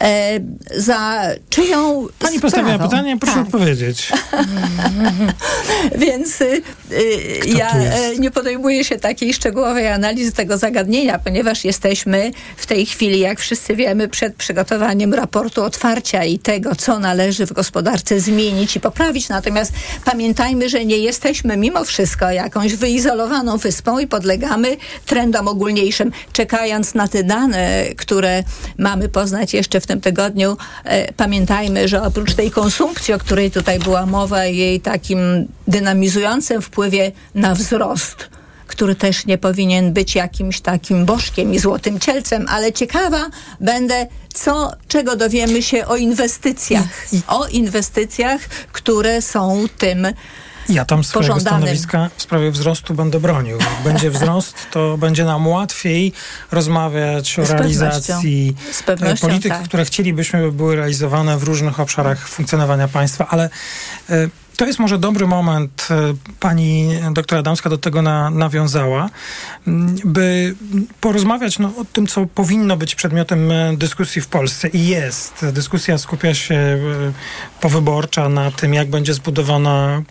E, za czyją
Pani postawiła
sprawą?
pytanie, proszę
Tak.
odpowiedzieć.
Więc y, y, ja e, nie podejmuję się takiej szczegółowej analizy tego zagadnienia, ponieważ jesteśmy w tej chwili, jak wszyscy wiemy, przed przygotowaniem raportu otwarcia i tego, co należy w gospodarce zmienić i poprawić. Natomiast pamiętajmy, że nie jesteśmy mimo wszystko jakąś wyizolowaną wyspą i podlegamy trendom ogólniejszym. Czekając na te dane, które mamy poznać jeszcze w tym tygodniu, e, pamiętajmy, że oprócz tej konsumpcji, o której tutaj była mowa, jej takim dynamizującym wpływie na wzrost, który też nie powinien być jakimś takim bożkiem i złotym cielcem, ale ciekawa będę, co, czego dowiemy się o inwestycjach. O inwestycjach, które są tym
Ja tam swojego
Pożądanym.
stanowiska w sprawie wzrostu będę bronił. Jak będzie wzrost, to będzie nam łatwiej rozmawiać o
Z
realizacji e, polityk,
tak.
które chcielibyśmy, by były realizowane w różnych obszarach funkcjonowania państwa, ale e, to jest może dobry moment, e, pani doktor Adamska do tego na, nawiązała, m, by porozmawiać no, o tym, co powinno być przedmiotem e, dyskusji w Polsce i jest. Dyskusja skupia się e, powyborcza na tym, jak będzie zbudowana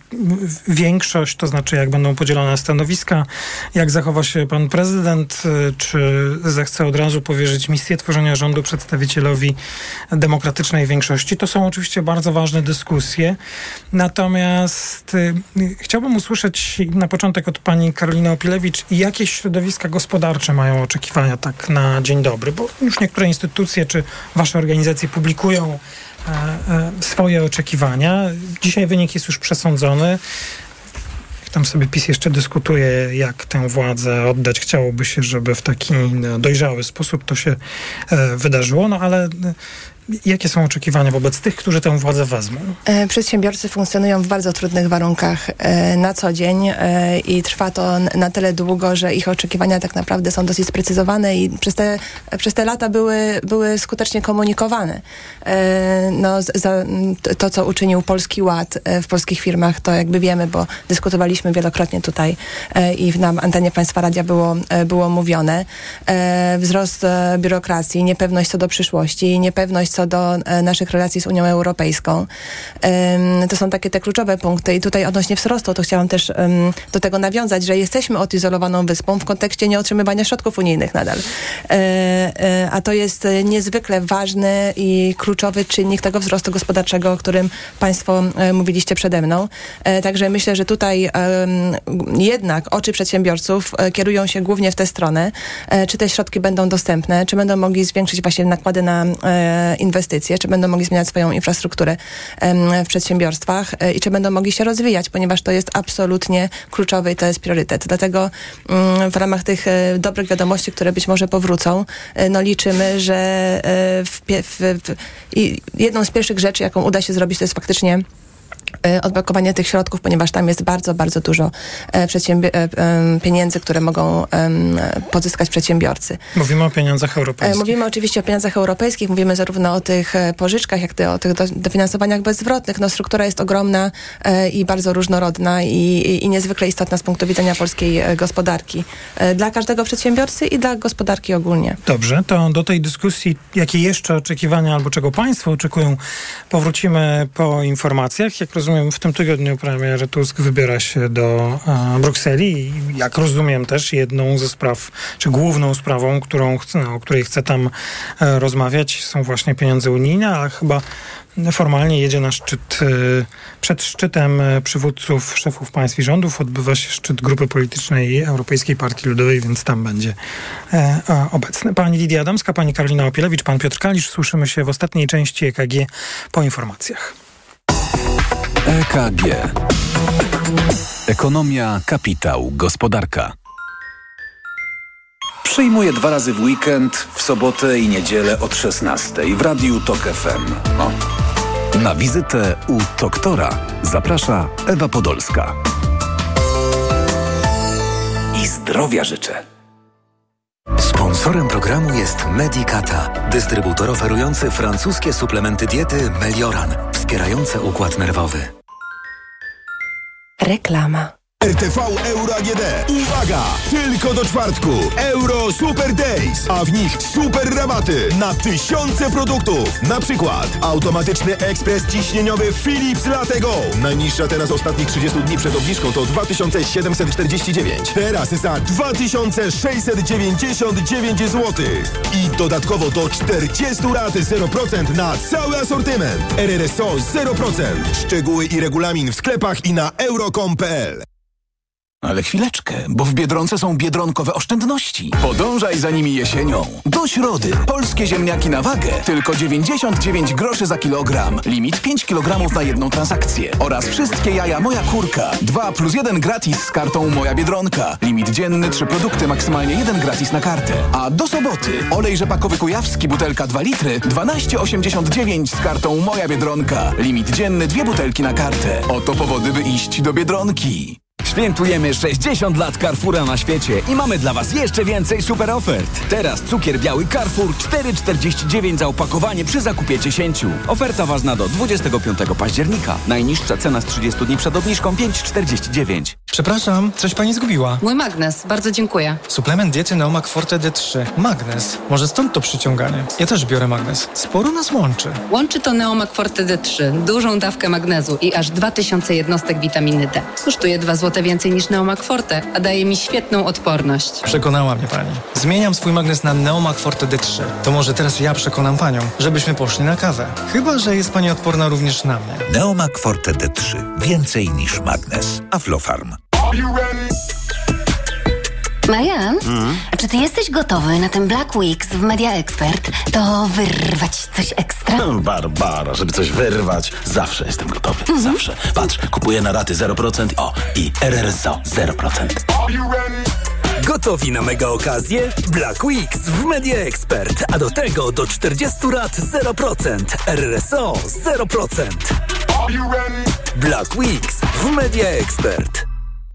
większość, to znaczy jak będą podzielone stanowiska, jak zachowa się pan prezydent, czy zechce od razu powierzyć misję tworzenia rządu przedstawicielowi demokratycznej większości. To są oczywiście bardzo ważne dyskusje. Natomiast y, chciałbym usłyszeć na początek od pani Karoliny Opilewicz, jakie środowiska gospodarcze mają oczekiwania tak na dzień dobry, bo już niektóre instytucje czy wasze organizacje publikują e, e, swoje oczekiwania. Dzisiaj wynik jest już przesądzony. Tam sobie PiS jeszcze dyskutuje, jak tę władzę oddać. Chciałoby się, żeby w taki no, dojrzały sposób to się e, wydarzyło, no ale jakie są oczekiwania wobec tych, którzy tę władzę wezmą?
E, Przedsiębiorcy funkcjonują w bardzo trudnych warunkach e, na co dzień e, i trwa to na tyle długo, że ich oczekiwania tak naprawdę są dosyć sprecyzowane i przez te, przez te lata były, były skutecznie komunikowane. No, to, co uczynił Polski Ład w polskich firmach, to jakby wiemy, bo dyskutowaliśmy wielokrotnie tutaj i na antenie Państwa Radia było, było mówione. Wzrost biurokracji, niepewność co do przyszłości, niepewność co do e, naszych relacji z Unią Europejską. To są takie te kluczowe punkty i tutaj odnośnie wzrostu to chciałam też do tego nawiązać, że jesteśmy odizolowaną wyspą w kontekście nieotrzymywania środków unijnych nadal. E, e, A to jest niezwykle ważny i kluczowy czynnik tego wzrostu gospodarczego, o którym Państwo mówiliście przede mną. Także myślę, że tutaj jednak oczy przedsiębiorców kierują się głównie w tę stronę, czy te środki będą dostępne, czy będą mogli zwiększyć właśnie nakłady na e, inwestycje, czy będą mogli zmieniać swoją infrastrukturę w przedsiębiorstwach e, i czy będą mogli się rozwijać, ponieważ to jest absolutnie kluczowe i to jest priorytet. Dlatego mm, w ramach tych e, dobrych wiadomości, które być może powrócą, e, no liczymy, że w, w, w, jedną z pierwszych rzeczy, jaką uda się zrobić, to jest faktycznie odblokowanie tych środków, ponieważ tam jest bardzo, bardzo dużo e, e, pieniędzy, które mogą pozyskać przedsiębiorcy.
Mówimy o pieniądzach
E,
europejskich.
Mówimy oczywiście o pieniądzach europejskich, mówimy zarówno o tych e, pożyczkach, jak i o tych do, dofinansowaniach bezzwrotnych. No, struktura jest ogromna e, i bardzo różnorodna i, i, i niezwykle istotna z punktu widzenia polskiej e, gospodarki. E, dla każdego przedsiębiorcy i dla gospodarki ogólnie.
Dobrze, to do tej dyskusji, jakie jeszcze oczekiwania albo czego Państwo oczekują, powrócimy po informacjach. Jak rozumiem, w tym tygodniu premier Tusk wybiera się do e, Brukseli i jak rozumiem też jedną ze spraw, czy główną sprawą, którą no, o której chce tam e, rozmawiać, są właśnie pieniądze unijne, ale chyba formalnie jedzie na szczyt. e, Przed szczytem e, przywódców, szefów państw i rządów odbywa się szczyt grupy politycznej Europejskiej Partii Ludowej, więc tam będzie e, obecny. Pani Lidia Adamska, pani Karolina Opielewicz, pan Piotr Kalisz. Słyszymy się w ostatniej części EKG po informacjach.
EKG. Ekonomia, kapitał, gospodarka.
Przyjmuję dwa razy w weekend, w sobotę i niedzielę od 16 w Radiu TOK FM. O.
Na wizytę u doktora zaprasza Ewa Podolska.
I zdrowia życzę.
Sponsorem programu jest Medicata, dystrybutor oferujący francuskie suplementy diety Melioran, wspierające układ nerwowy.
Reklama.
RTV Euro AGD. Uwaga! Tylko do czwartku. Euro Super Days, a w nich super rabaty na tysiące produktów. Na przykład automatyczny ekspres ciśnieniowy Philips Latte Go. Najniższa teraz ostatnich 30 dni przed obniżką to 2749. Teraz za 2699 zł. I dodatkowo do 40 lat 0% na cały asortyment. RRSO 0%. Szczegóły i regulamin w sklepach i na euro.com.pl.
Ale chwileczkę, bo w Biedronce są biedronkowe oszczędności. Podążaj za nimi jesienią. Do środy. Polskie ziemniaki na wagę. Tylko 99 groszy za kilogram. Limit 5 kg na jedną transakcję. Oraz wszystkie jaja Moja Kurka. 2 plus 1 gratis z kartą Moja Biedronka. Limit dzienny 3 produkty, maksymalnie 1 gratis na kartę. A do soboty olej rzepakowy kujawski, butelka 2 litry, 12,89 z kartą Moja Biedronka. Limit dzienny 2 butelki na kartę. Oto powody, by iść do Biedronki.
Świętujemy 60 lat Carrefoura na świecie i mamy dla Was jeszcze więcej super ofert. Teraz cukier biały Carrefour 4,49 za opakowanie przy zakupie 10. Oferta ważna do 25 października. Najniższa cena z 30 dni przed obniżką 5,49.
Przepraszam, coś pani zgubiła.
Mój magnes, bardzo dziękuję.
Suplement diety Neomak Forte D3. Magnes. Może stąd to przyciąganie. Ja też biorę magnes. Sporo nas łączy.
Łączy to Neomak Forte D3, dużą dawkę magnezu i aż 2000 jednostek witaminy D. Kosztuje 2 zł więcej niż Neomak Forte, a daje mi świetną odporność.
Przekonała mnie pani. Zmieniam swój magnes na Neomak Forte D3. To może teraz ja przekonam panią, żebyśmy poszli na kawę. Chyba, że jest pani odporna również na mnie.
Neomak Forte D3. Więcej niż magnes. Aflofarm.
Marian, a czy ty jesteś gotowy na ten Black Weeks w Media Expert? To wyrwać coś ekstra?
Barbara, żeby coś wyrwać, zawsze jestem gotowy. Zawsze. Patrz, kupuję na raty 0%. O, i RRSO 0%.
Gotowi na mega okazję? Black Weeks w Media Expert, a do tego do 40 lat 0%, RSO 0%. Black Weeks w Media Expert.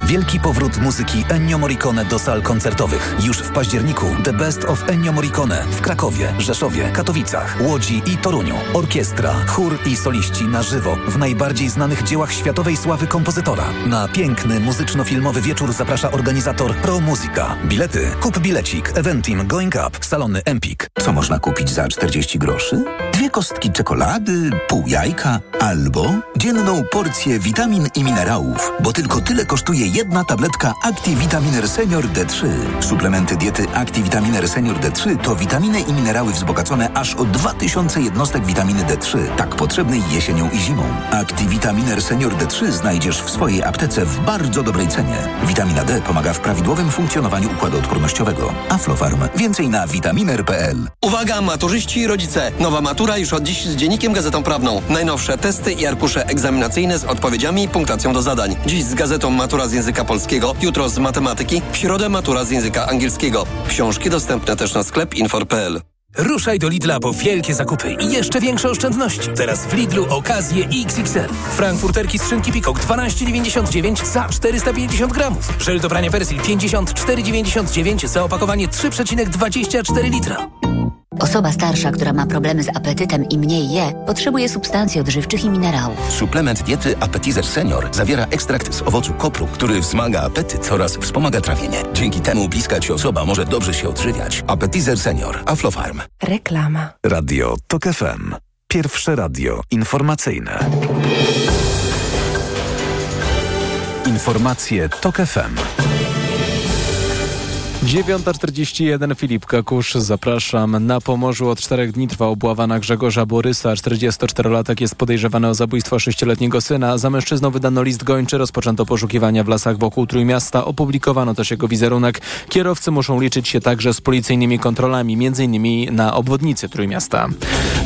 Wielki powrót muzyki Ennio Morricone do sal koncertowych. Już w październiku The Best of Ennio Morricone w Krakowie, Rzeszowie, Katowicach, Łodzi i Toruniu. Orkiestra, chór i soliści na żywo w najbardziej znanych dziełach światowej sławy kompozytora. Na piękny muzyczno-filmowy wieczór zaprasza organizator Pro Musica. Bilety kup bilecik Eventim Going Up, salony Empik.
Co można kupić za 40 groszy? Dwie kostki czekolady, pół jajka albo dzienną porcję witamin i minerałów, bo tylko tyle kosztuje jedna tabletka ActiVitaminer Senior D3. Suplementy diety ActiVitaminer Senior D3 to witaminy i minerały wzbogacone aż o 2000 jednostek witaminy D3, tak potrzebnej jesienią i zimą. ActiVitaminer Senior D3 znajdziesz w swojej aptece w bardzo dobrej cenie. Witamina D pomaga w prawidłowym funkcjonowaniu układu odpornościowego. Aflofarm. Więcej na vitaminer.pl.
Uwaga, maturzyści i rodzice! Nowa matura już od dziś z Dziennikiem Gazetą Prawną. Najnowsze testy i arkusze egzaminacyjne z odpowiedziami i punktacją do zadań. Dziś z gazetą Matura z języka polskiego, jutro z matematyki, w środę matura z języka angielskiego. Książki dostępne też na sklep infor.pl.
Ruszaj do Lidla po wielkie zakupy i jeszcze większe oszczędności. Teraz w Lidlu okazje XXL. Frankfurterki z szynki Pikok 12,99 za 450 gramów. Żel do prania Persil 54,99 za opakowanie 3,24 litra.
Osoba starsza, która ma problemy z apetytem i mniej je, potrzebuje substancji odżywczych i minerałów.
Suplement diety Appetizer Senior zawiera ekstrakt z owocu kopru, który wzmaga apetyt oraz wspomaga trawienie. Dzięki temu bliska ci osoba może dobrze się odżywiać. Appetizer Senior. Aflofarm.
Reklama.
Radio TOK FM. Pierwsze radio informacyjne. Informacje TOK FM.
9.41 Filip Kakusz, zapraszam. Na Pomorzu od czterech dni trwa obława na Grzegorza Borysa. 44-latek jest podejrzewany o zabójstwo sześcioletniego syna. Za mężczyzną wydano list gończy, rozpoczęto poszukiwania w lasach wokół Trójmiasta. Opublikowano też jego wizerunek. Kierowcy muszą liczyć się także z policyjnymi kontrolami, m.in. na obwodnicy Trójmiasta.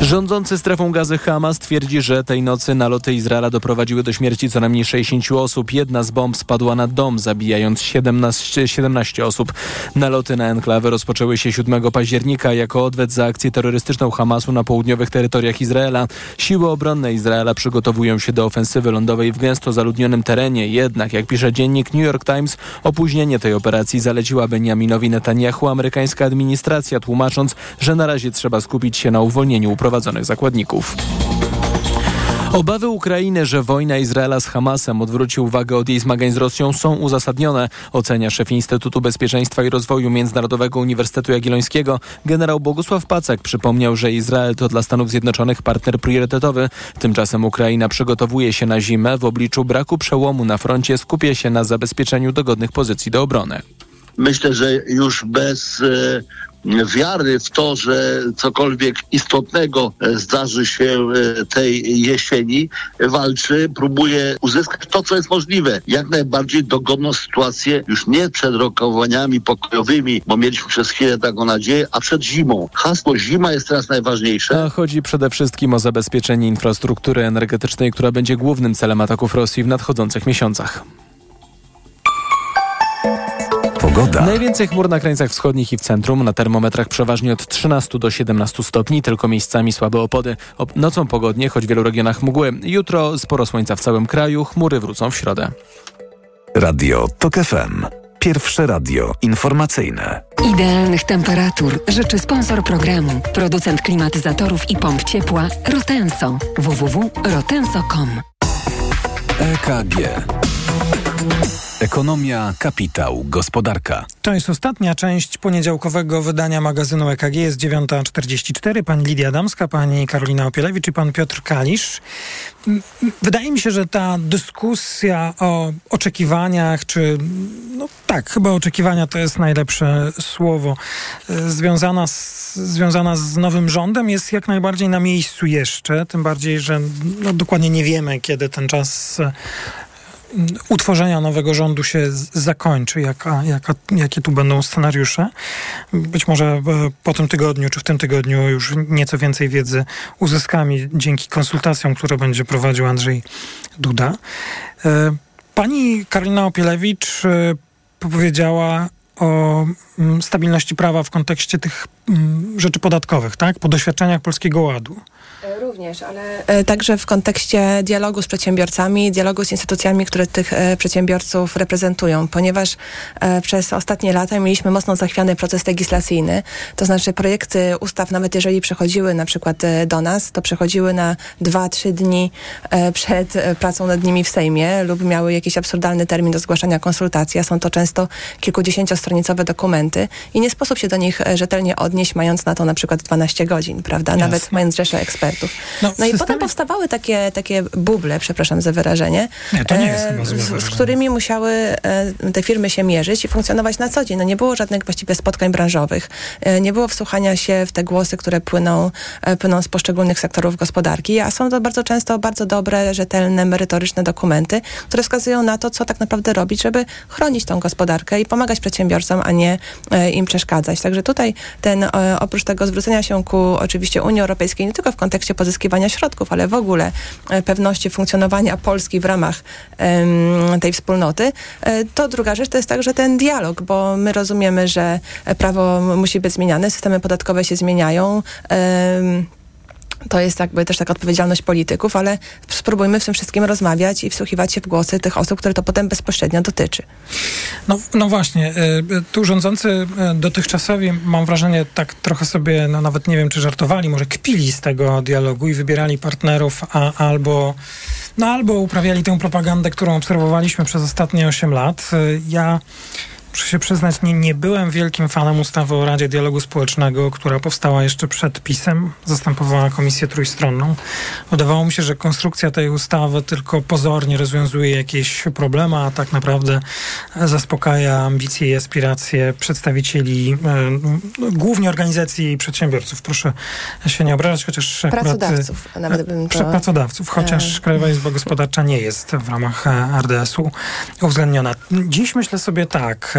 Rządzący strefą gazy Hamas twierdzi, że tej nocy naloty Izraela doprowadziły do śmierci co najmniej 60 osób. Jedna z bomb spadła na dom, zabijając 17, 17 osób. Naloty na enklawę rozpoczęły się 7 października jako odwet za akcję terrorystyczną Hamasu na południowych terytoriach Izraela. Siły obronne Izraela przygotowują się do ofensywy lądowej w gęsto zaludnionym terenie. Jednak, jak pisze dziennik New York Times, opóźnienie tej operacji zaleciła Benjaminowi Netanyahu amerykańska administracja, tłumacząc, że na razie trzeba skupić się na uwolnieniu uprowadzonych zakładników. Obawy Ukrainy, że wojna Izraela z Hamasem odwróci uwagę od jej zmagań z Rosją są uzasadnione, ocenia szef Instytutu Bezpieczeństwa i Rozwoju Międzynarodowego Uniwersytetu Jagiellońskiego. Generał Bogusław Pacek przypomniał, że Izrael to dla Stanów Zjednoczonych partner priorytetowy. Tymczasem Ukraina przygotowuje się na zimę. W obliczu braku przełomu na froncie skupia się na zabezpieczeniu dogodnych pozycji do obrony.
Myślę, że już bez e, wiary w to, że cokolwiek istotnego e, zdarzy się e, tej jesieni, walczy, próbuje uzyskać to, co jest możliwe. Jak najbardziej dogodną sytuację już nie przed rokowaniami pokojowymi, bo mieliśmy przez chwilę taką nadzieję, a przed zimą. Hasło zima jest teraz najważniejsze.
A chodzi przede wszystkim o zabezpieczenie infrastruktury energetycznej, która będzie głównym celem ataków Rosji w nadchodzących miesiącach.
Pogoda.
Najwięcej chmur na krańcach wschodnich i w centrum. Na termometrach przeważnie od 13 do 17 stopni, tylko miejscami słabe opady. Ob nocą pogodnie, choć w wielu regionach mgły. Jutro sporo słońca w całym kraju, chmury wrócą w środę.
Radio TOK FM. Pierwsze radio informacyjne.
Idealnych temperatur życzy sponsor programu, producent klimatyzatorów i pomp ciepła Rotenso. www.rotenso.com
EKG. Ekonomia, kapitał, gospodarka.
To jest ostatnia część poniedziałkowego wydania magazynu EKG. Jest 9.44. Pani Lidia Damska, pani Karolina Opielewicz i pan Piotr Kalisz. Wydaje mi się, że ta dyskusja o oczekiwaniach, czy no tak, chyba oczekiwania to jest najlepsze słowo, związana z, związana z nowym rządem jest jak najbardziej na miejscu jeszcze. Tym bardziej, że no, dokładnie nie wiemy, kiedy ten czas utworzenia nowego rządu się zakończy, jaka, jaka, jakie tu będą scenariusze. Być może e, po tym tygodniu, czy w tym tygodniu już nieco więcej wiedzy uzyskamy dzięki konsultacjom, które będzie prowadził Andrzej Duda. E, pani Karolina Opielewicz e, powiedziała o mm, stabilności prawa w kontekście tych mm, rzeczy podatkowych, tak? Po doświadczeniach Polskiego Ładu.
E, również, ale e, także w kontekście dialogu z przedsiębiorcami, dialogu z instytucjami, które tych e, przedsiębiorców reprezentują, ponieważ przez ostatnie lata mieliśmy mocno zachwiany proces legislacyjny, to znaczy projekty ustaw, nawet jeżeli przechodziły na przykład do nas, to przechodziły na 2-3 dni przed pracą nad nimi w Sejmie lub miały jakiś absurdalny termin do zgłaszania konsultacji, a są to często kilkudziesięciostronicowe dokumenty i nie sposób się do nich rzetelnie odnieść, mając na to na przykład 12 godzin, prawda? Jasne. Nawet mając rzeszę ekspertów ekspertów. No, no i systemie... potem powstawały takie, takie buble, przepraszam za wyrażenie,
nie, to nie jest e,
z, z, którymi musiały e, te firmy się mierzyć i funkcjonować na co dzień. No nie było żadnych właściwie spotkań branżowych, e, nie było wsłuchania się w te głosy, które płyną, e, płyną z poszczególnych sektorów gospodarki, a są to bardzo często bardzo dobre, rzetelne, merytoryczne dokumenty, które wskazują na to, co tak naprawdę robić, żeby chronić tą gospodarkę i pomagać przedsiębiorcom, a nie e, im przeszkadzać. Także tutaj ten, e, oprócz tego zwrócenia się ku oczywiście Unii Europejskiej, nie tylko w kontekście kontekście pozyskiwania środków, ale w ogóle e, pewności funkcjonowania Polski w ramach tej wspólnoty. E, to druga rzecz to jest także ten dialog, bo my rozumiemy, że prawo musi być zmieniane, systemy podatkowe się zmieniają to jest jakby też taka odpowiedzialność polityków, ale spróbujmy w tym wszystkim rozmawiać i wsłuchiwać się w głosy tych osób, które to potem bezpośrednio dotyczy.
No, no właśnie, e, tu rządzący e, dotychczasowi, mam wrażenie, tak trochę sobie, no nawet nie wiem, czy żartowali, może kpili z tego dialogu i wybierali partnerów, a, albo, no, albo uprawiali tę propagandę, którą obserwowaliśmy przez ostatnie 8 lat. E, ja muszę się przyznać, nie, nie byłem wielkim fanem ustawy o Radzie Dialogu Społecznego, która powstała jeszcze przed PiSem, zastępowała komisję trójstronną. Wydawało mi się, że konstrukcja tej ustawy tylko pozornie rozwiązuje jakieś problemy, a tak naprawdę zaspokaja ambicje i aspiracje przedstawicieli e, głównie organizacji i przedsiębiorców. Proszę się nie obrażać, chociaż
pracodawców, akurat, nawet bym to...
Pracodawców, chociaż e... Krajowa Izba Gospodarcza nie jest w ramach e, RDS-u uwzględniona. Dziś myślę sobie tak,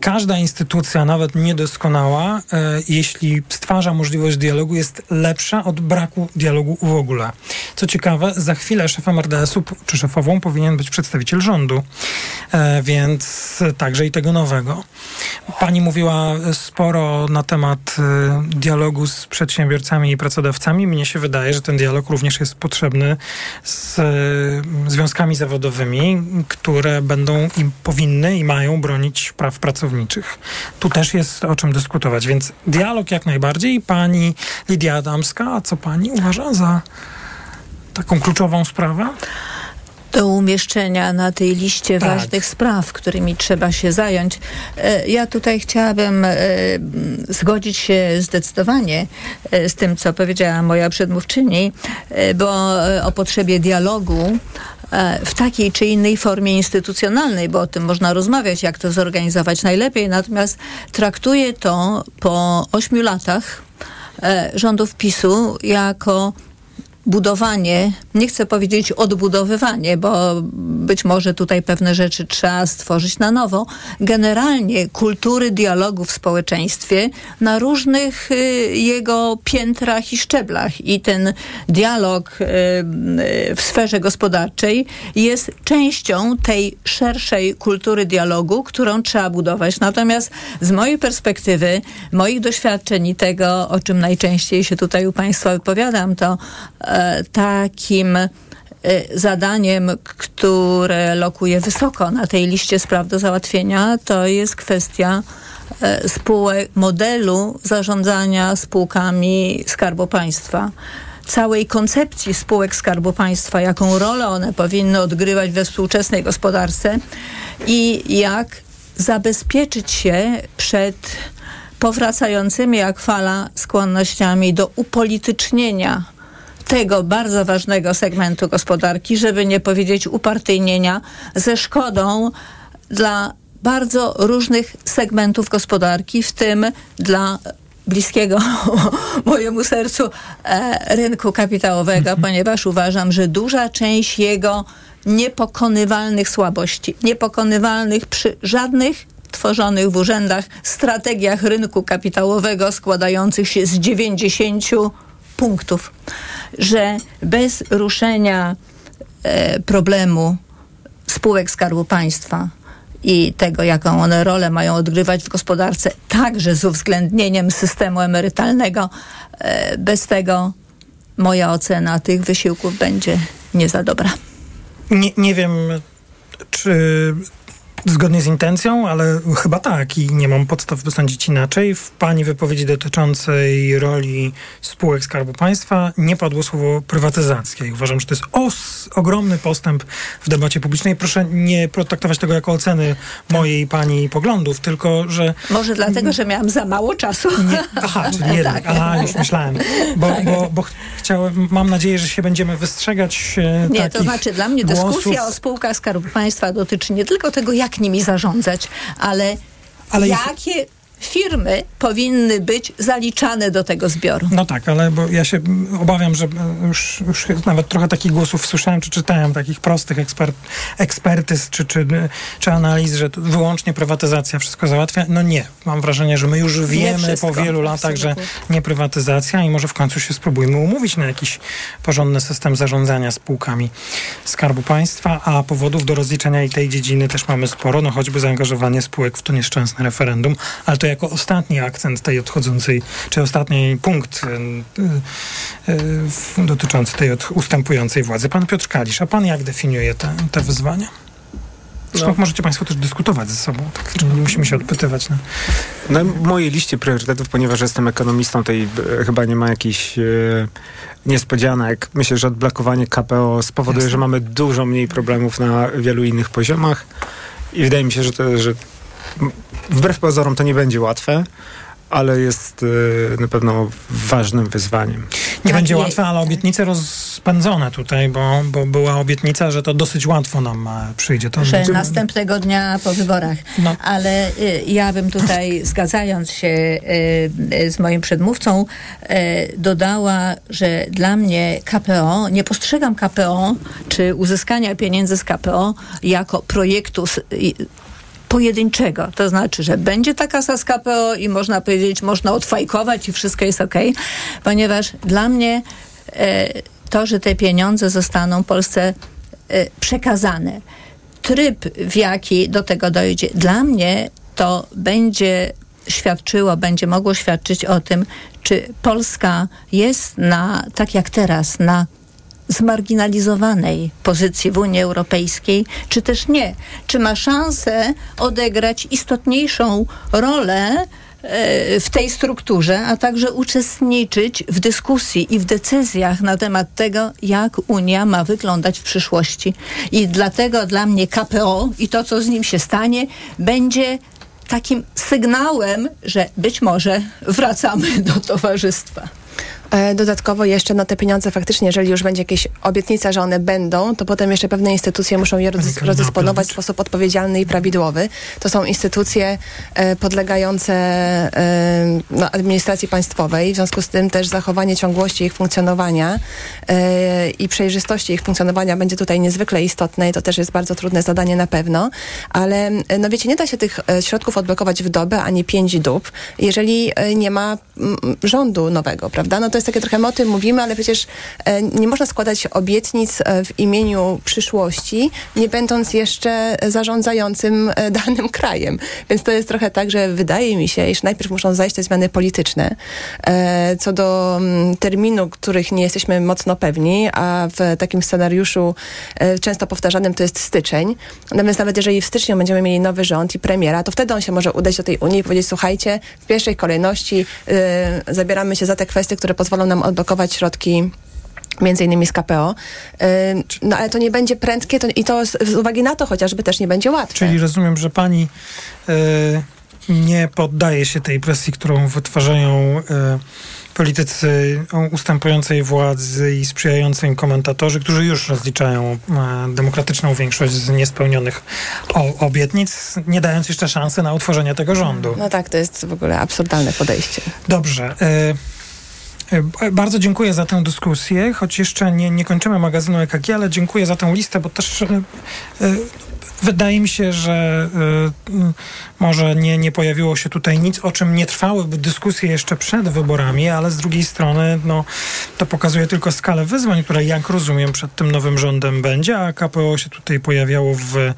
każda instytucja, nawet niedoskonała, e, jeśli stwarza możliwość dialogu, jest lepsza od braku dialogu w ogóle. Co ciekawe, za chwilę szefem RDS-u czy szefową powinien być przedstawiciel rządu, e, więc także i tego nowego. Pani mówiła sporo na temat dialogu z przedsiębiorcami i pracodawcami. Mnie się wydaje, że ten dialog również jest potrzebny z związkami zawodowymi, które będą i powinny i mają bronić praw pracowniczych. Tu też jest o czym dyskutować, więc dialog jak najbardziej. Pani Lidia Adamska, a co pani uważa za taką kluczową sprawę?
do umieszczenia na tej liście
Tak.
ważnych spraw, którymi trzeba się zająć. E, Ja tutaj chciałabym e, zgodzić się zdecydowanie e, z tym, co powiedziała moja przedmówczyni, bo o potrzebie dialogu w takiej czy innej formie instytucjonalnej, bo o tym można rozmawiać, jak to zorganizować najlepiej. Natomiast traktuję to po ośmiu latach e, rządów PiSu jako budowanie, nie chcę powiedzieć odbudowywanie, bo być może tutaj pewne rzeczy trzeba stworzyć na nowo. Generalnie kultury dialogu w społeczeństwie na różnych y, jego piętrach i szczeblach. I ten dialog y, y, w sferze gospodarczej jest częścią tej szerszej kultury dialogu, którą trzeba budować. Natomiast z mojej perspektywy, moich doświadczeń i tego, o czym najczęściej się tutaj u Państwa wypowiadam, to e, takim e, zadaniem, które lokuje wysoko na tej liście spraw do załatwienia, to jest kwestia e, spółek, modelu zarządzania spółkami Skarbu Państwa. Całej koncepcji spółek Skarbu Państwa, jaką rolę one powinny odgrywać we współczesnej gospodarce i jak zabezpieczyć się przed powracającymi jak fala skłonnościami do upolitycznienia tego bardzo ważnego segmentu gospodarki, żeby nie powiedzieć upartyjnienia, ze szkodą dla bardzo różnych segmentów gospodarki, w tym dla bliskiego mojemu sercu e, rynku kapitałowego, ponieważ uważam, że duża część jego niepokonywalnych słabości, niepokonywalnych przy żadnych tworzonych w urzędach strategiach rynku kapitałowego składających się z 90 punktów, że bez ruszenia e, problemu spółek Skarbu Państwa i tego, jaką one rolę mają odgrywać w gospodarce, także z uwzględnieniem systemu emerytalnego, e, bez tego moja ocena tych wysiłków będzie nie za dobra.
Nie, nie wiem, czy zgodnie z intencją, ale chyba tak i nie mam podstaw, by sądzić inaczej. W pani wypowiedzi dotyczącej roli spółek Skarbu Państwa nie padło słowo prywatyzacja i uważam, że to jest os, ogromny postęp w debacie publicznej. Proszę nie traktować tego jako oceny mojej pani poglądów, tylko że
Może dlatego, że miałam za mało czasu.
nie, aha, czyli jednak.
Tak.
Aha, już myślałem. Bo, bo, bo chciałem, mam nadzieję, że się będziemy wystrzegać e,
Nie, to znaczy dla mnie
głosów.
dyskusja o spółkach Skarbu Państwa dotyczy nie tylko tego, jak nimi zarządzać, ale,
Ale
jakie firmy powinny być zaliczane do tego zbioru.
No tak, ale bo ja się obawiam, że e, już, już nawet trochę takich głosów słyszałem, czy czytałem, takich prostych ekspert, ekspertyz, czy, czy, czy analiz, że wyłącznie prywatyzacja wszystko załatwia. No nie. Mam wrażenie, że my już wiemy po wielu latach, że nie prywatyzacja i może w końcu się spróbujmy umówić na jakiś porządny system zarządzania spółkami Skarbu Państwa, a powodów do rozliczenia i tej dziedziny też mamy sporo, no choćby zaangażowanie spółek w to nieszczęsne referendum, ale to jako ostatni akcent tej odchodzącej, czy ostatni punkt y, y, y, dotyczący tej ustępującej władzy. Pan Piotr Kalisz, a pan jak definiuje te, te wyzwania? Zresztą
No.
możecie Państwo też dyskutować ze sobą, tak, nie musimy się odpytywać. No.
Na mojej liście priorytetów, ponieważ jestem ekonomistą, tej e, chyba nie ma jakichś e, niespodzianek. Myślę, że odblokowanie KPO spowoduje,
Jasne.
że mamy dużo mniej problemów na wielu innych poziomach i wydaje mi się, że to, że wbrew pozorom to nie będzie łatwe, ale jest e, na pewno ważnym wyzwaniem.
Nie
Tak,
będzie łatwe, ale obietnice rozpędzone tutaj, bo, bo była obietnica, że to dosyć łatwo nam e, przyjdzie. To
że
to-
następnego dnia po wyborach.
No.
Ale y, ja bym tutaj, zgadzając się y, y, z moim przedmówcą, y, dodała, że dla mnie KPO, nie postrzegam KPO, czy uzyskania pieniędzy z KPO jako projektu pojedynczego. To znaczy, że będzie ta kasa z KPO i można powiedzieć, można odfajkować i wszystko jest ok, ponieważ dla mnie e, to, że te pieniądze zostaną Polsce e, przekazane, tryb, w jaki do tego dojdzie, dla mnie to będzie świadczyło, będzie mogło świadczyć o tym, czy Polska jest na, tak jak teraz, na zmarginalizowanej pozycji w Unii Europejskiej, czy też nie? Czy ma szansę odegrać istotniejszą rolę e, w tej strukturze, a także uczestniczyć w dyskusji i w decyzjach na temat tego, jak Unia ma wyglądać w przyszłości. I dlatego dla mnie KPO i to, co z nim się stanie, będzie takim sygnałem, że być może wracamy do towarzystwa.
E, dodatkowo jeszcze no, te pieniądze faktycznie, jeżeli już będzie jakieś obietnica, że one będą, to potem jeszcze pewne instytucje muszą je rozdysponować w sposób odpowiedzialny i prawidłowy. To są instytucje e, podlegające e, no, administracji państwowej, w związku z tym też zachowanie ciągłości ich funkcjonowania i przejrzystości ich funkcjonowania będzie tutaj niezwykle istotne i to też jest bardzo trudne zadanie na pewno, ale no wiecie, nie da się tych środków odblokować w dobę ani pięć dób, jeżeli nie ma m, rządu nowego, prawda? No to jest takie trochę o tym mówimy, ale przecież e, nie można składać obietnic e, w imieniu przyszłości, nie będąc jeszcze zarządzającym e, danym krajem. Więc to jest trochę tak, że wydaje mi się, iż najpierw muszą zajść te zmiany polityczne. Co do mm, terminu, których nie jesteśmy mocno pewni, a w takim scenariuszu często powtarzanym to jest styczeń. Natomiast nawet jeżeli w styczniu będziemy mieli nowy rząd i premiera, to wtedy on się może udać do tej Unii i powiedzieć, słuchajcie, w pierwszej kolejności zabieramy się za te kwestie, które pozwolą pozwolą nam odblokować środki między innymi z KPO. No ale to nie będzie prędkie to, i to z, z, uwagi na to chociażby też nie będzie łatwe.
Czyli rozumiem, że pani y, nie poddaje się tej presji, którą wytwarzają y, politycy ustępującej władzy i sprzyjający im komentatorzy, którzy już rozliczają y, demokratyczną większość z niespełnionych o, obietnic, nie dając jeszcze szansy na utworzenie tego rządu.
No tak, to jest w ogóle absurdalne podejście.
Dobrze. Bardzo dziękuję za tę dyskusję, choć jeszcze nie, nie kończymy magazynu EKG, ale dziękuję za tę listę, bo też e, e, wydaje mi się, że może nie, nie pojawiło się tutaj nic, o czym nie trwałyby dyskusje jeszcze przed wyborami, ale z drugiej strony no, to pokazuje tylko skalę wyzwań, która jak rozumiem przed tym nowym rządem będzie, a KPO się tutaj pojawiało w, e,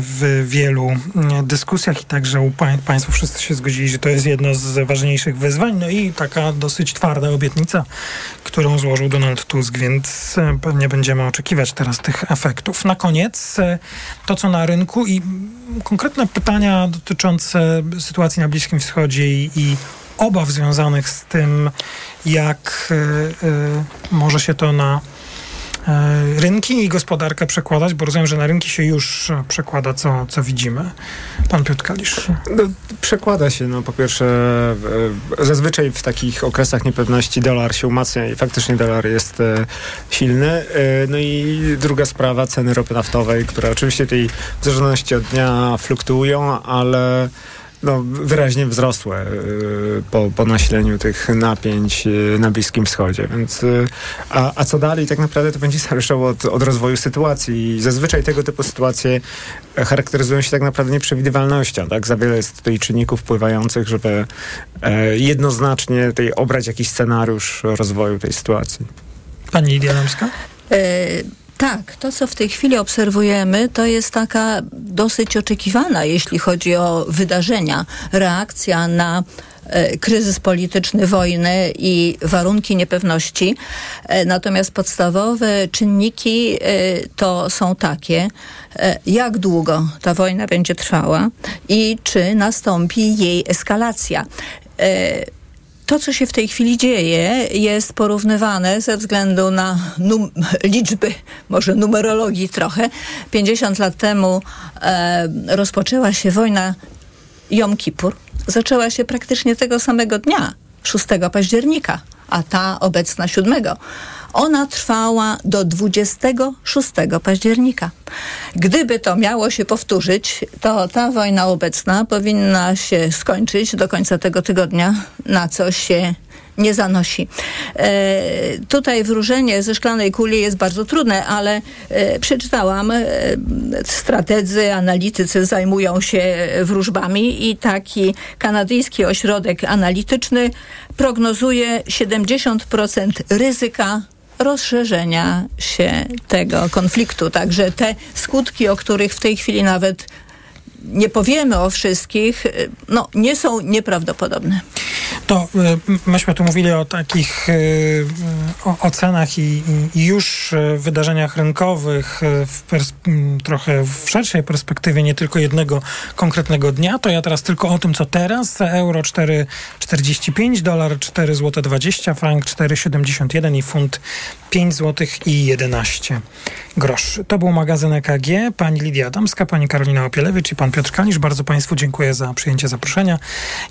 w wielu mm, dyskusjach i także u Państwo wszyscy się zgodzili, że to jest jedno z ważniejszych wyzwań, no i taka dosyć twarda obietnica, którą złożył Donald Tusk, więc pewnie będziemy oczekiwać teraz tych efektów. Na koniec to, co na rynku i konkretne pytania dotyczące sytuacji na Bliskim Wschodzie i, i obaw związanych z tym, jak y, y, może się to na rynki i gospodarkę przekładać, bo rozumiem, że na rynki się już przekłada, co, co widzimy. Pan Piotr Kalisz.
No, przekłada się, no po pierwsze zazwyczaj w takich okresach niepewności dolar się umacnia i faktycznie dolar jest silny. No i druga sprawa, ceny ropy naftowej, które oczywiście tej w zależności od dnia fluktuują, ale no, wyraźnie wzrosłe y, po, po nasileniu tych napięć y, na Bliskim Wschodzie. Więc, y, a, a co dalej tak naprawdę to będzie zależało od, od rozwoju sytuacji. I zazwyczaj tego typu sytuacje charakteryzują się tak naprawdę nieprzewidywalnością. Tak? Za wiele jest tutaj czynników wpływających, żeby e, jednoznacznie tutaj obrać jakiś scenariusz rozwoju tej sytuacji.
Pani Lidia Lamska? E,
tak, to co w tej chwili obserwujemy, to jest taka dosyć oczekiwana, jeśli chodzi o wydarzenia, reakcja na e, kryzys polityczny, wojny i warunki niepewności. E, natomiast podstawowe czynniki e, to są takie, jak długo ta wojna będzie trwała i czy nastąpi jej eskalacja to, co się w tej chwili dzieje, jest porównywane ze względu na liczby, może numerologii trochę. 50 lat temu e, rozpoczęła się wojna Jom Kippur. Zaczęła się praktycznie tego samego dnia, 6 października, a ta obecna 7. Ona trwała do 26 października. Gdyby to miało się powtórzyć, to ta wojna obecna powinna się skończyć do końca tego tygodnia, na co się nie zanosi. E, tutaj wróżenie ze szklanej kuli jest bardzo trudne, ale e, przeczytałam, e, strategzy, analitycy zajmują się wróżbami i taki kanadyjski ośrodek analityczny prognozuje 70% ryzyka rozszerzenia się tego konfliktu. Także te skutki, o których w tej chwili nawet nie powiemy o wszystkich, no, nie są nieprawdopodobne.
To myśmy tu mówili o takich o ocenach i, i już wydarzeniach rynkowych w trochę w szerszej perspektywie, nie tylko jednego konkretnego dnia. To ja teraz tylko o tym, co teraz. Euro 4,45, dolar 4 zł 20, frank 4,71 i funt 5 zł i 11 groszy. To był magazyn EKG. Pani Lidia Adamska, pani Karolina Opielewicz i pan Piotr Kalisz. Bardzo państwu dziękuję za przyjęcie zaproszenia.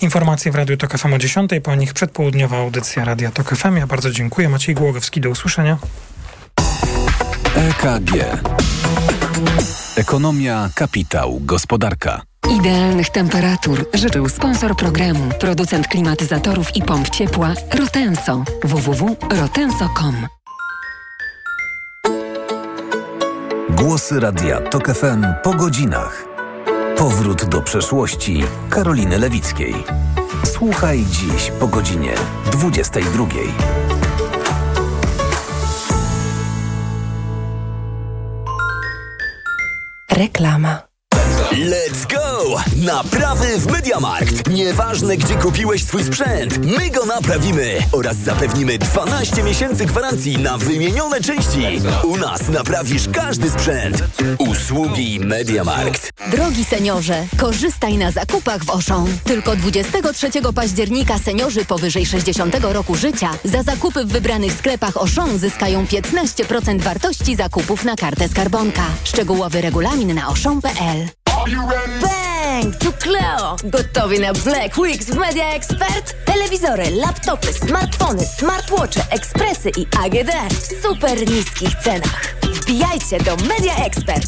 Informacje w Radiu Tok FM o 10, po nich przedpołudniowa audycja Radia Tok FM. Ja bardzo dziękuję. Maciej Głogowski, do usłyszenia.
EKG. Ekonomia, kapitał, gospodarka.
Idealnych temperatur życzył sponsor programu, producent klimatyzatorów i pomp ciepła Rotenso. www.rotenso.com
Głosy Radia TOK FM po godzinach. Powrót do przeszłości Karoliny Lewickiej. Słuchaj dziś po godzinie 22.
Reklama.
Let's go! Naprawy w Mediamarkt. Nieważne, gdzie kupiłeś swój sprzęt, my go naprawimy oraz zapewnimy 12 miesięcy gwarancji na wymienione części. U nas naprawisz każdy sprzęt. Usługi Mediamarkt.
Drogi seniorze, korzystaj na zakupach w Oszą. Tylko 23 października seniorzy powyżej 60 roku życia za zakupy w wybranych sklepach Oszą zyskają 15% wartości zakupów na kartę skarbonka. Szczegółowy regulamin na oszą.pl.
Bang! Tu Cleo! Gotowi na Black Weeks w Media Expert? Telewizory, laptopy, smartfony, smartwatche, ekspresy i AGD w super niskich cenach. Wbijajcie do Media Expert!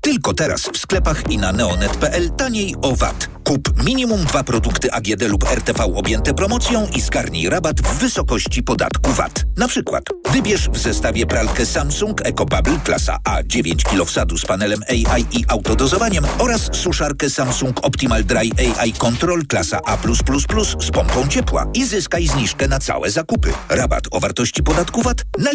Tylko teraz w sklepach i na neonet.pl taniej o VAT. Kup minimum dwa produkty AGD lub RTV objęte promocją i zgarnij rabat w wysokości podatku VAT. Na przykład wybierz w zestawie pralkę Samsung EcoBubble klasa A 9 kg wsadu z panelem AI i autodozowaniem oraz suszarkę Samsung Optimal Dry AI Control klasa A+++ z pompą ciepła i zyskaj zniżkę na całe zakupy. Rabat o wartości podatku VAT naliczony